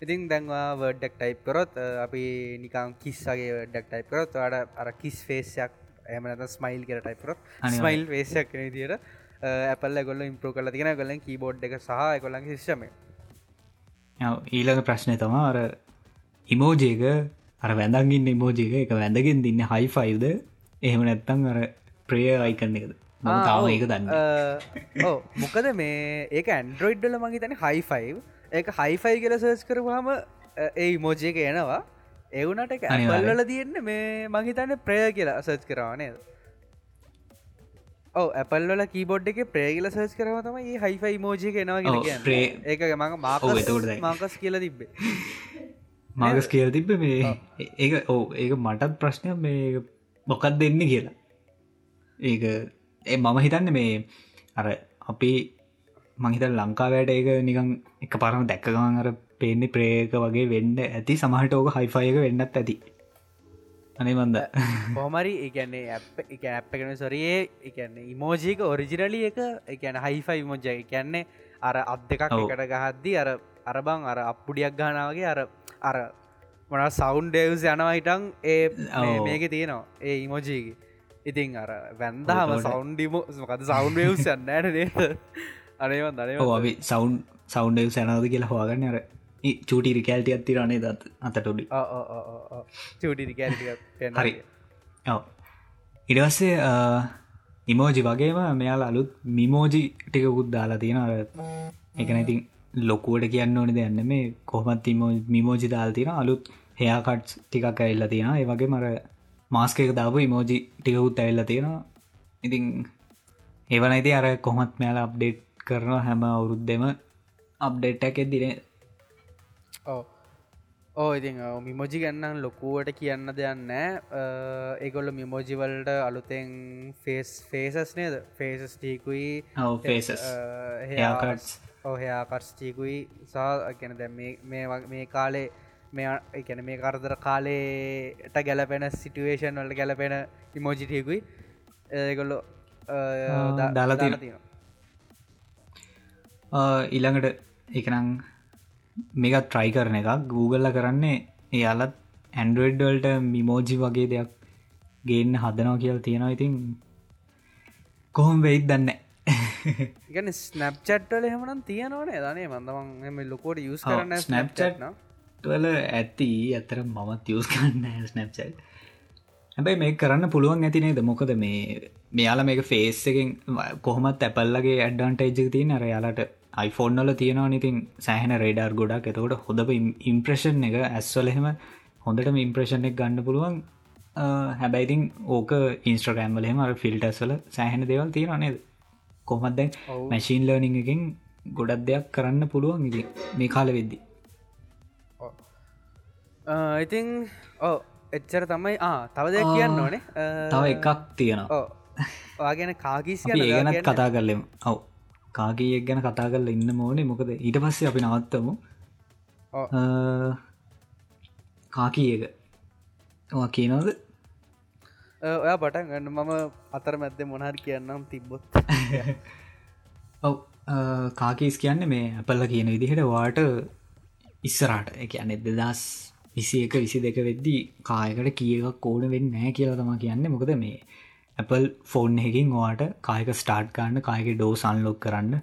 Speaker 2: ඉතින් දැන්වා වඩක් ටයිප් කරොත් අපි නිකම් කිස්සගේ ඩක් ටයිප් කරොත් අඩ අර කිස් ෆේසයක් එමනත ස්මයිල් කර ටයිපරොත් ස්මයිල් වේසයක් කන තියට ඇපල් ගොල්ල ඉම්පරෝ කල තින ගොලන් කීබෝඩ් එක සහ කොල්ලන් ශිෂම
Speaker 1: ඊළඟ ප්‍රශ්නය තමා අර ඉමෝජේක අර වැඳගින් ඉමෝජික එක. වැඳගෙන් දින්න හයිෆයිල්ද එහෙම නැත්තං අර ප්‍රිය අයිකන්න එකද? තාව ඒක දන්න
Speaker 2: ඕ මොකද මේ ඒක ඇන්ඩරෝයිඩ්ඩල මගේ තැන හයිෆයි් ඒක හයිෆයි කියල සර්ච් කරවාම ඒ ඉමෝජයක එනවා. එවුනට එක ඇල්වල තියෙන්නේ මේ මහිතන්න ප්‍රය කියලා සර්ච් කරවානේද ඕ ඇපල්ල කීබොඩ් එක ප්‍රේගල සර්ච් කරව තම ඒ හයිෆයි මෝජික එනවා ඒක මඟ මාක මාකස් කියල තිබ්බේ
Speaker 1: මාගස් කියල තිබ්බ මේ ඒ ඕ ඒක මටත් ප්‍රශ්නය මේ මොකක් දෙන්න කියලා. ඒක ඒ මම හිතන්න මේ අර අපි මහිත ලංකාවයට ඒක නිකං එක පරම දැක්කගමන් අර පේන්නේ ප්‍රේක වගේ වෙන්න ඇති. සමහට ඕක හයිෆයක වෙන්නත් ඇති. අනේ මන්ද?
Speaker 2: හෝමරි එකන්නේ එක ඇප්පගෙන සොරයේ එකන්නේ ඉමෝජීක ඔරිජිනලි එක එකන හයිෆයි මොජ්ජ කියන්නේ අර අත් දෙකක් එකට ගහද්දි අර අරබං අර අප්පුඩියක් ගානාවගේ අර අර මොන සෞන්් ඩෙවස් යනවහිටන් ඒ මේක තියෙනවා. ඒ ඉමෝජීග ඉතින් අර වැන්දාම සෞන්්ඩිමෝ මකද සෞන්් වස් යන්නට නේත අනේවන් දන
Speaker 1: අපි සෞන්් සෞන්් ඩෙව් සැනවද කියලා හවාගන්න අර. චූටි රිකෑල්ටි අත්ති රනේ දත් අතටොඩි
Speaker 2: චූටි
Speaker 1: හරි. ඉඩවස්සේ ඉමෝජි වගේම මෙයාල අලුත් මිමෝජි ටිකකුත් දාලා තියෙන අර එකනැතින් ලොකුවට කියන්න ඕනි දෙන්න මේ කොහමත් මිමෝජි දාල් තියෙන අලුත් හයාකට්ස් ටිකක් ඇල්ල තියෙන ඒ වගේ මර මාස්කක දාපු ඉමෝජි ටිකකුත් ඇල්ල තියෙනවා. ඉතින් ඒවනයිති අර කොහොමත් මෙයාල අප්ඩේට් කරනවා හැම අවුරුද්දෙම අප්ඩේට් ඇක් එදින
Speaker 2: ඕ ඕ ඉතින් මිමෝජි ගන්නන් ලොකුවට කියන්න දෙයන්න ඒගොල්ල මිමෝජිවල්ට අලුතෙන් ෆේස් ෆේසස් නේද? ෆේසස් ටීකුයි
Speaker 1: ෆේසස් හයාකටස්
Speaker 2: ඔහයා කර්ස්ටීකුයි සහ ගැන දැ මේ කාලේ මේ එකැන මේ කරදර කාලේට ගැලපෙන සිටුවේෂන් වලට ගැලපෙන ඉමෝජිටියකුයි ඒගොල්ලො
Speaker 1: දාලා තියෙන ඊළඟට එකනං මේකත් ට්‍රයි කරන එකක්. Googleල කරන්නේ එයාලත් ඇන්ඩරෝඩ්වල්ට මිමෝජි වගේ දෙයක් ගේන්න හදනව කියල් තියෙනවා. ඉතින් කොහොම වෙයිත් දන්න
Speaker 2: ගැන ස්නප්චට්ටල එහමනම් තියනවනේ දනේ මඳමන් ලොකෝට යුස් කරන්න ස්නප්චට්න
Speaker 1: වල ඇති ඇතර මමත් යස් කරන්න ස්නප්චට් හැබැයි මේ කරන්න පුළුවන් ඇතිනේද මොකද මේ මෙයාල මේක ෆේස් එකෙන් කොහොමත් ඇපල්ලගේ ඇඩ්ඩන්ටේජ්ක තියන අර යාලට iPhoneෆෝන්නල තියෙනවා ඉතින් සෑහන රේඩර් ගොඩක්. එතකොට හොඳ ඉම්ප්‍රේෂන් එක ඇස්වලහෙම හොඳටම ඉම්ප්‍රේෂන් එක ගන්න පුළුවන්. හැබැයිතින් ඕක ඉන්ස්ට්‍රගෑම්වලහෙම ෆිල්ටස්වල සෑහන දේවල් තියෙන නේද කොහමත් දැන් මැශීන් ලර්නිං එකින් ගොඩක් දෙයක් කරන්න පුළුවන් ඉති මේ කාල වෙද්දි?
Speaker 2: ඉතිං ඕ එච්චර තමයි. තව දෙයක් කියන්න ඕනේ.
Speaker 1: තව එකක් තියෙනවා.
Speaker 2: වාගෙන කාගීස්
Speaker 1: ඒ ගැනත් කතා කරලෙම ඔව්. කාගීයක් ගැන කතා කරල ඉන්න මෝනේ මොකද ඊට පස්සේ අපි නවත්තමු. කාකී එක. කියනවද
Speaker 2: ඔයා පටන් ගන්න මම අතර මැද්ද මොනහර කියන්නම් තිබ්බොත්.
Speaker 1: ඔව කාකීස් කියන්න මේ අපල්ල කියන විදිහට වාට ඉස්සරාට එක අන්න දෙදස් විසි එක විසි දෙක වෙද්දී කායකට කියකක් ඕන වෙන්න නෑ කියලා තම කියන්න. මොකද මේ Apple ෆෝන් එකින් වාට කායක ස්ටාර්ට් කාන්න කායක ඩෝ සන්ලොක් කරන්න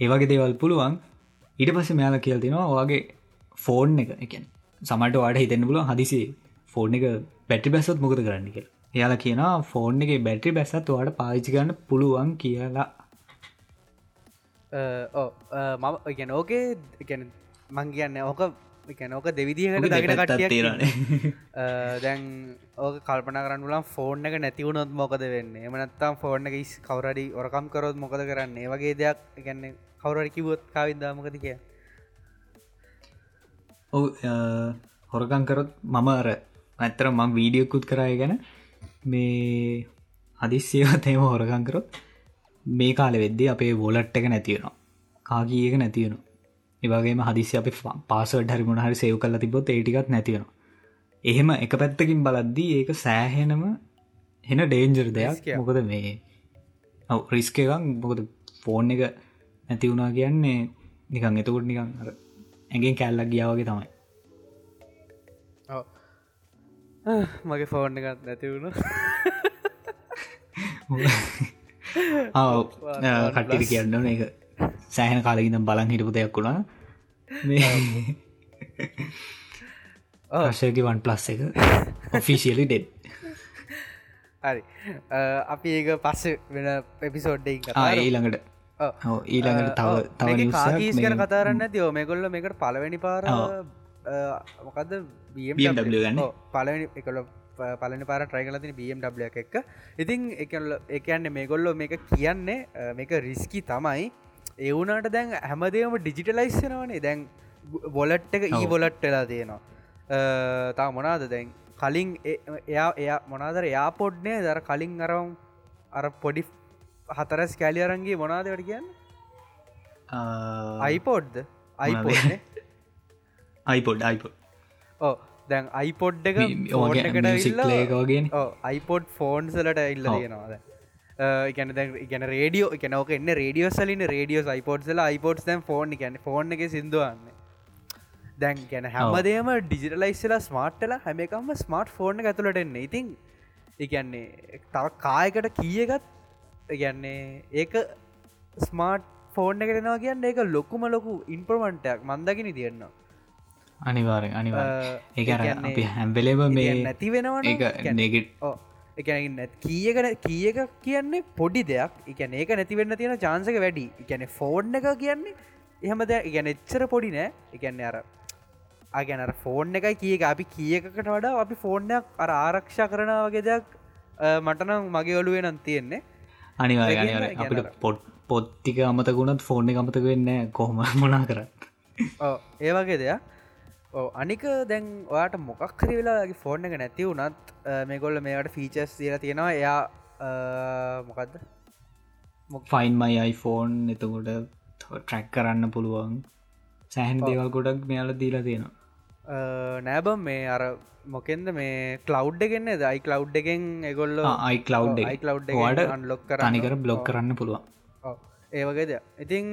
Speaker 1: ඒවගේ දේවල් පුළුවන්. ඊට පස්ස මෙයාල කියල් තිනවා වගේ ෆෝන් එක එකන් සමට වාට හිතන්න පුලුව හදිසි ෆෝන් එක පැටි බැසත් මොකද කරන්න කියලා. එයාල කියනවා ෆෝන් එක බැටි බැසත් වාට පාවිචි කරන්න පුළුවන් කියලා.
Speaker 2: මම ගැන ඕකේ ගැන මං කියන්න ඕක ගැන ඕක දෙවිදිහට දගෙන කටිය දැන් ඕක කල්පන කරන්නුලම් ෆෝර්න් එක නැතිවුණොත් මොකද වෙන්න? එමනත්තම් ෆෝර්න් එක කවරඩි ඔරකම් කරොත් මොකද කරන්න? ඒ වගේ දෙයක් ගැන්න කවරඩි කිවොත් කාවින්දාමකද කිය
Speaker 1: ඔව හොරකං කරොත් මම අර ඇත්තර මං වීඩියකුත් කරය ගැන මේ හදිස්සියවතේම හොරකංකරොත් මේ කාල වෙද්දි අපේ වෝලට් එක නැතිවෙනවා කාගීක නැතිවෙන ඒවගේම හදිසි අපි පාසට හරි මොහරි සයව කල තිබොත් ඒටිකත් නැතිවෙන එහෙම එක පැත්තකින් බලද්දී ඒක සෑහෙනම හෙන ඩේන්ජර් දෙයක්. මොකද මේ රිස්ක එකක්. මොකද ෆෝන් එක නැති වුණා කියන්නේ නිකං එතකොට නිකං ඇගෙන් කැල්ලක් ගියාවගේ තමයි
Speaker 2: මගේ ෆෝන් එකත් නැතිවුණු
Speaker 1: කට්ටිට කියන්න එක සෑහන කාලකිනම් බලන් හිටපු දෙයක් වුණා. ආශයගේ වන් ප්ලස් එක. ඔෆිසිියලි ඩෙඩ්
Speaker 2: හරි. අපි ඒක පස්ස වෙන පෙපිසෝඩ්ඩයි
Speaker 1: ඊළඟට. ඊළඟට තව තව
Speaker 2: කතාරන්න තියෝ මේකොල්ල මේකට පලවෙනි පාර මොකක්ද
Speaker 1: ගන්න?
Speaker 2: පලනි එකල පලනි පාර ට්‍රයිකලතින BMW එක ඉතින් එකල්ල එකන්න මේගොල්ලො මේක කියන්නේ මේක රිස්කි තමයි. එවුනාට දැන් හැමදේම ඩිජිටලයිස්සනවනේ දැන් බොලට් එක ඒ බොලට් වෙලා තියෙනවා. තා මොනාද දැන්? කලින් එයා එයා මොනාදර එයා පොඩ්නේ දර කලින් අරවම් අර පොඩි හතරස් කෑලියරන්ගේ මොනාදවට කියන්න? අයිපෝඩ්ද අයිපෝඩ්නේ
Speaker 1: අයිපොඩ් අයිපොඩ්
Speaker 2: ඕ දැන් අයිපොඩ් එක ෝගේෙන් අයිපොඩ් ෆෝන්සලට ඉල්ල තියෙනවාද ගැන ගැන රේඩියෝ එකනෝක එන්න රේඩියෝ සලින් රේඩියෝ අයිපෝඩ්සල අයිපෝඩ්ස් දැන් ෆෝන් ගැන ෆෝන් එක සිින්දුවන්න දැන් ගැන හැමදේම ඩිජිටලයිස්සලා ස්මාර්ට්ටල හැමකම්ම ස්මාර්ට් ෆෝර්න ඇතුලට එන්න. ඉතින් එකන්නේ තව කායකට කියගත් ගැන්නේ ඒක ස්මාර්ට් ෆෝර්න එකටනවා කියන්න ඒක ලොකුම ලොකු ඉන්ප්‍රමන්ටයක් මන්දකිනි තියෙන්නවා
Speaker 1: අනිවාරෙන් අනිවා ඒ අපි හැම්බෙලේම මේ
Speaker 2: නැති වෙනවා
Speaker 1: නෙගෙට්
Speaker 2: එකන කියකන කියක කියන්නේ පොඩි දෙයක්. එකන ඒක නැතිවෙන්න තියෙන චාන්සක වැඩි. එකන ෆෝර්න් එක කියන්නේ එහෙම දෙ ඉගැන එච්චර පොඩි නෑ. එකන්නේ අර අගැන ෆෝර්න් එකයි කියක අපි කියකට වඩා අපි ෆෝර්නයක් අර ආරක්ෂා කරන වගේ දෙයක් මටනම් මගේ ඔලුවේ නම් තියෙන්නේ.
Speaker 1: අනිවාර අපිට පොට් පොත්තික අමතකුණත් ෆෝර්න එක අමතක වෙන්න කොහොම මොනා කරත්.
Speaker 2: ඒවගේ දෙයක් අනික දැන් ඔයාට මොකක්හරි වෙලාගේ ෆෝර්න එක නැති වුනත් මේගොල්ල මේකට ෆීචස් දීලා තියෙනවා. එයා මොකක්ද
Speaker 1: ෆයින් මයි iPhoneෆෝන් එතකොට ට්‍රැක් කරන්න පුළුවන්. සෑහන් දේවල් ගොඩක් මෙයාල දීලා තියෙනවා.
Speaker 2: නෑබම් මේ අර මොකෙන්ද මේ කලව් එකෙන්න දයි කලව් එකෙන් එගොල්ල
Speaker 1: අයි කලව්
Speaker 2: කලව් වාට
Speaker 1: අන්ලොක් කරනිකර බ්ලොක් කරන්න. පුළුවන්.
Speaker 2: ඒවගේද ඉතින්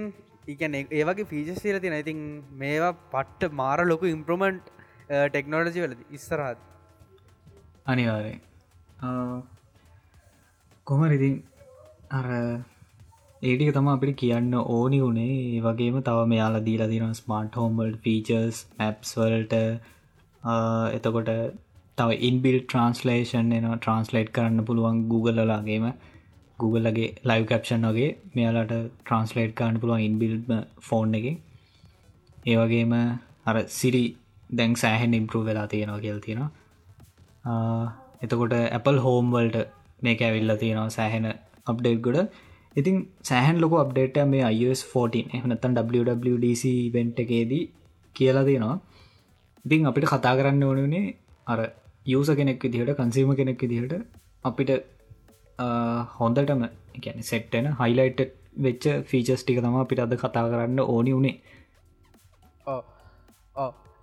Speaker 2: ඉගැන ඒවගේ ෆීචස් සිල තින ඉතින් මේවා පට්ට මාර ලොකු ඉම්ප්‍රමන්ට් ටෙක්නෝලජි වලද ඉස්සරහත්
Speaker 1: අනිවාරය කොමරිඉතින් අර ඒටික තම අපිට කියන්න ඕනි වුණේ ඒ වගේම තව මෙයාල දීලා දින ස්මාර්ට් හෝම්බල් ෆීචර්ස් මැප්ස් වලට. එතකොට තව ඉන්බිල් ට්‍රන්ස්ලේෂන් එන ට්‍රන්ස්ලේට් කරන්න පුළුවන් Googleලාගේම Googleලගේ ලයිව් කැප්ෂන් වගේ මෙයාලට ට්‍රන්ස්ලේට් කාන්න පුළුවන් ඉන්බිල්ම ෆෝන් එක. ඒවගේම අර සිරි දැන් සෑහෙන් ඉම්පරූ වෙලා තියෙනවා කියල් තියෙනවා. එතකොට Apple හෝම්වල්ට මේක ඇවිල්ල තියෙනවා සෑහෙන අප්ඩේට් ගොඩ. ඉතින් සෑහන් ලොක අප්ඩේට මේ iOS 14 එහනතන් WWDC වෙන්ට් එකේදී කියලා තියෙනවා. ඉතින් අපිට කතා කරන්න ඕනනේ අර යස කෙනෙක් විදිහට කන්සීම කෙනෙක් විදිහට අපිට හොඳටම ගැන සෙට්ටන හයිලයිට් වෙච්ච ෆීචස් ටික තම අපිට අද කතා කරන්න ඕනි වුණේ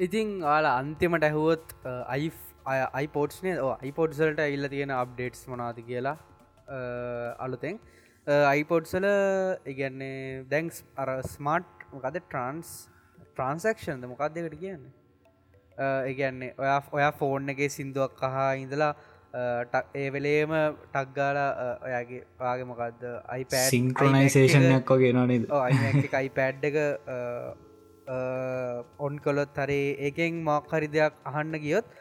Speaker 2: ඉතිං ආලා අන්තිමට ඇහුවොත් අයි අයිපෝට්ස්නේ අයිපෝඩ්සල්ට ඉල්ල තියෙන අප්ඩේට්ස් මනාද කියලා අලුතෙන්. අයිපොඩ්සල ඉගැන්නේ දැන්ස් අර ස්මාර්ට් මොකද ට්‍රන්ස් ට්‍රන්සක්ෂන්ද මොකක්දකට කියන්නේ? ඒගැන්නේ ඔයා ඔයා ෆෝන් එකගේ සිින්දුවක් කහා ඉඳලා ඒ වෙලේම ටක්ගාල ඔයාගේ පාගේ මොකක්ද අයිප
Speaker 1: සිංක්‍රනයිසේෂනයක් වගේ නනද
Speaker 2: අයිපෑඩ් එක ඔන් කොලොත් හරි ඒකෙන් මොක්හරි දෙයක් අහන්න ගියොත්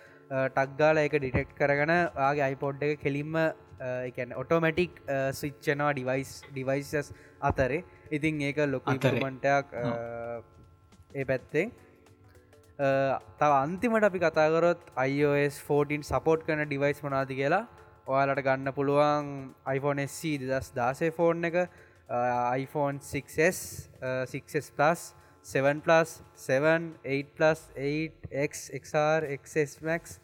Speaker 2: ටක්ගාල එක ඩිටෙක්් කරගන ආගේ අයිපොඩ් එක කෙලින්ම එකන ඔටෝමැටික් ස්විච්චනවා ඩිවයිස් ඩිවයිසස් අතරේ. ඉතින් ඒක ලොකමටයක් ඒ පැත්තෙන් තව අන්තිමට අපි කතාකරොත් iOS 14 සපෝට් කන ඩිවයිස් මනාති කියලා? ඔයාලට ගන්න පුළුවන් iPhone SC දස් දාසේ ෆෝන් එක iPhone 6s 6s plus 7 plus 7 8 plus 8 X XR XS Max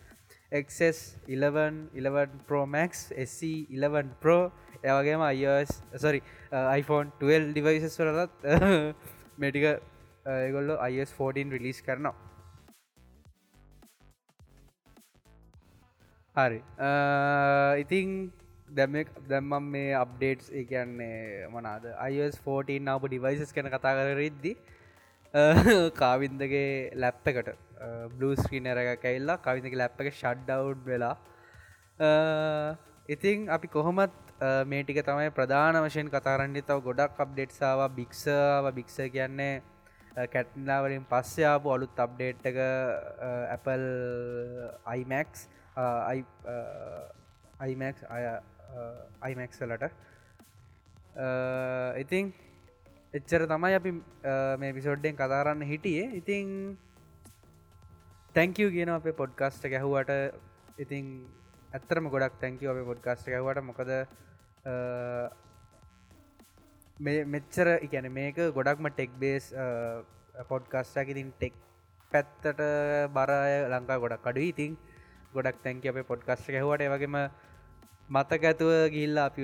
Speaker 2: XS 11 11 Pro Max SC 11 Pro එවගේම iOS සොරි iPhone 12 ඩිවයිසස් වලත් මේටික ඒගොල්ලො iOS 14 රිලිස් කරනවා. හරි. ඉතිං දැම දැම්මම් මේ අප්ඩේට්ස් එකන්නේ මනාද iOS 14 අප ඩිවයිසස් කන කතා කර රිද්දි කාවින්දගේ ලැප් එකට බ්ලස්ක්‍රීනර එක කැල්ලා කවිදක ලැප් එක ෂඩ්ඩව් වෙලා ඉතිං අපි කොහොමත් මේටික තමයි ප්‍රධාන වශයෙන් කතාරන්නේ තව ගොඩක් අප්ඩේට්සාාව භික්ෂාව භික්ෂ කියන්නේ කැට්නාවලින් පස්සයාපු අලුත් අප්ඩේට් එක Apple iMax අයිමක් අය අයිමැක්සලට ඉතිං එච්චර තමයි අපි මේ පිසෝඩ්ඩෙන් කතාරන්න හිටියේ. ඉතිං තැංකව කියන අපේ පොඩ්කාස්ට ගැහුවට. ඉතිං ඇත්තරම ගොඩක් තැංකව අපේ පොඩ්කාස්ට ගැහුවට. මොකද මෙච්චර එකැන මේක ගොඩක්ම ටෙක් බේස් පොඩ්කාස්ටක් ඉතින් ටෙක් පැත්තට බරය ලංකා ගොඩක් අඩු ඉතිං ගොඩක් තැන්ක අපේ පොඩ්කස්ට හැවට වගේම මතක ඇතුව ගිල්ල අපි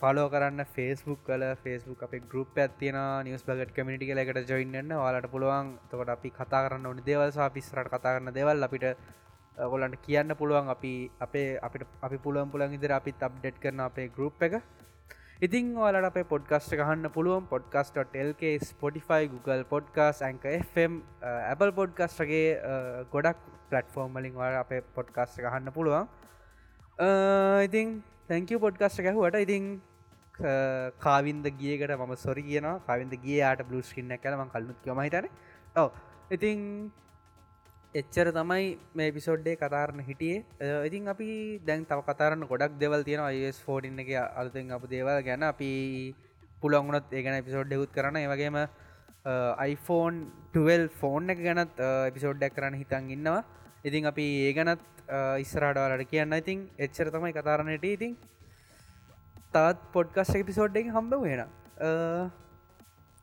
Speaker 2: ෆලෝ කරන්න ෆේස්බුක් කල ෆේස්බුක් අප ගරුප් ඇතින නිවස් බගට කමිටි එකට ජොයින්න වාලට පුළුවන්. තකට අපි කතා කරන්න ඕනි දේවල් පිස්රට කතා කරන්න දෙවල් අපිට ගොලන්ට කියන්න පුළුවන්. අපි අපේ අපිට අපි පුළුවන් පුළන් ඉදිර අපිත් අප්ඩෙට් කරන අපේ ගරුප් එක. ඉතින් ඔයාලට අපේ පොඩ්කස්ට ගහන්න පුළුවන්. පොඩ්කස්ට.ල්ක ස්පොටිෆයි Google පොඩ්කාස් ඇක FM Apple පොඩ්කස්ටගේ ගොඩක් පලට්ෆෝර්ම් වලින් වාර අපේ පොඩ්කාස්ට ගහන්න පුළුවන්. ඉතින් තැංකව පොඩ්කාස්ට ගැහුවට ඉතින් කාවින්ද ගියකට ම සොරි කියන කවින්ද ගියයාට බ්ලස්කින්න කලම කල්ලුත් මහිතන ඔව. ඉතින් එච්චර තමයි මේ පිසෝඩ්ඩේ කතාරන්න හිටියේ. ඉතින් අපි දැන් තව කතාරන්න ගොඩක් දෙවල් තියෙන අයිස් ෆෝඩින්න එක අලුතෙන් අප දේවල් ගැන. අපි පුළොංගුණත් ඒගැන පිසෝඩ් දෙවුත් කරන වගේම iPhone 12 ෆෝන් එක ගැනත් එපිසෝඩ්ඩක් කරන්න හිතන් ඉන්නවා. ඉතින් අපි ඒ ගැනත් ඉස්සරාඩවලට කියන්න. ඉතින් එච්චර තමයි කතාරණයට ඉතින් තාත් පොඩ්කස් එපිසෝඩ්ඩෙන් හම්බ වෙන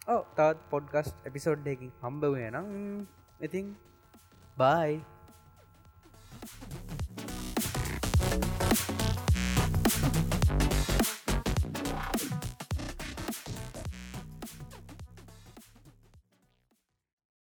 Speaker 2: ඕ තාත් පොඩ්කස්් එපිසෝඩ්ඩකින් හම්බ වෙනම් ඉතින් Bye.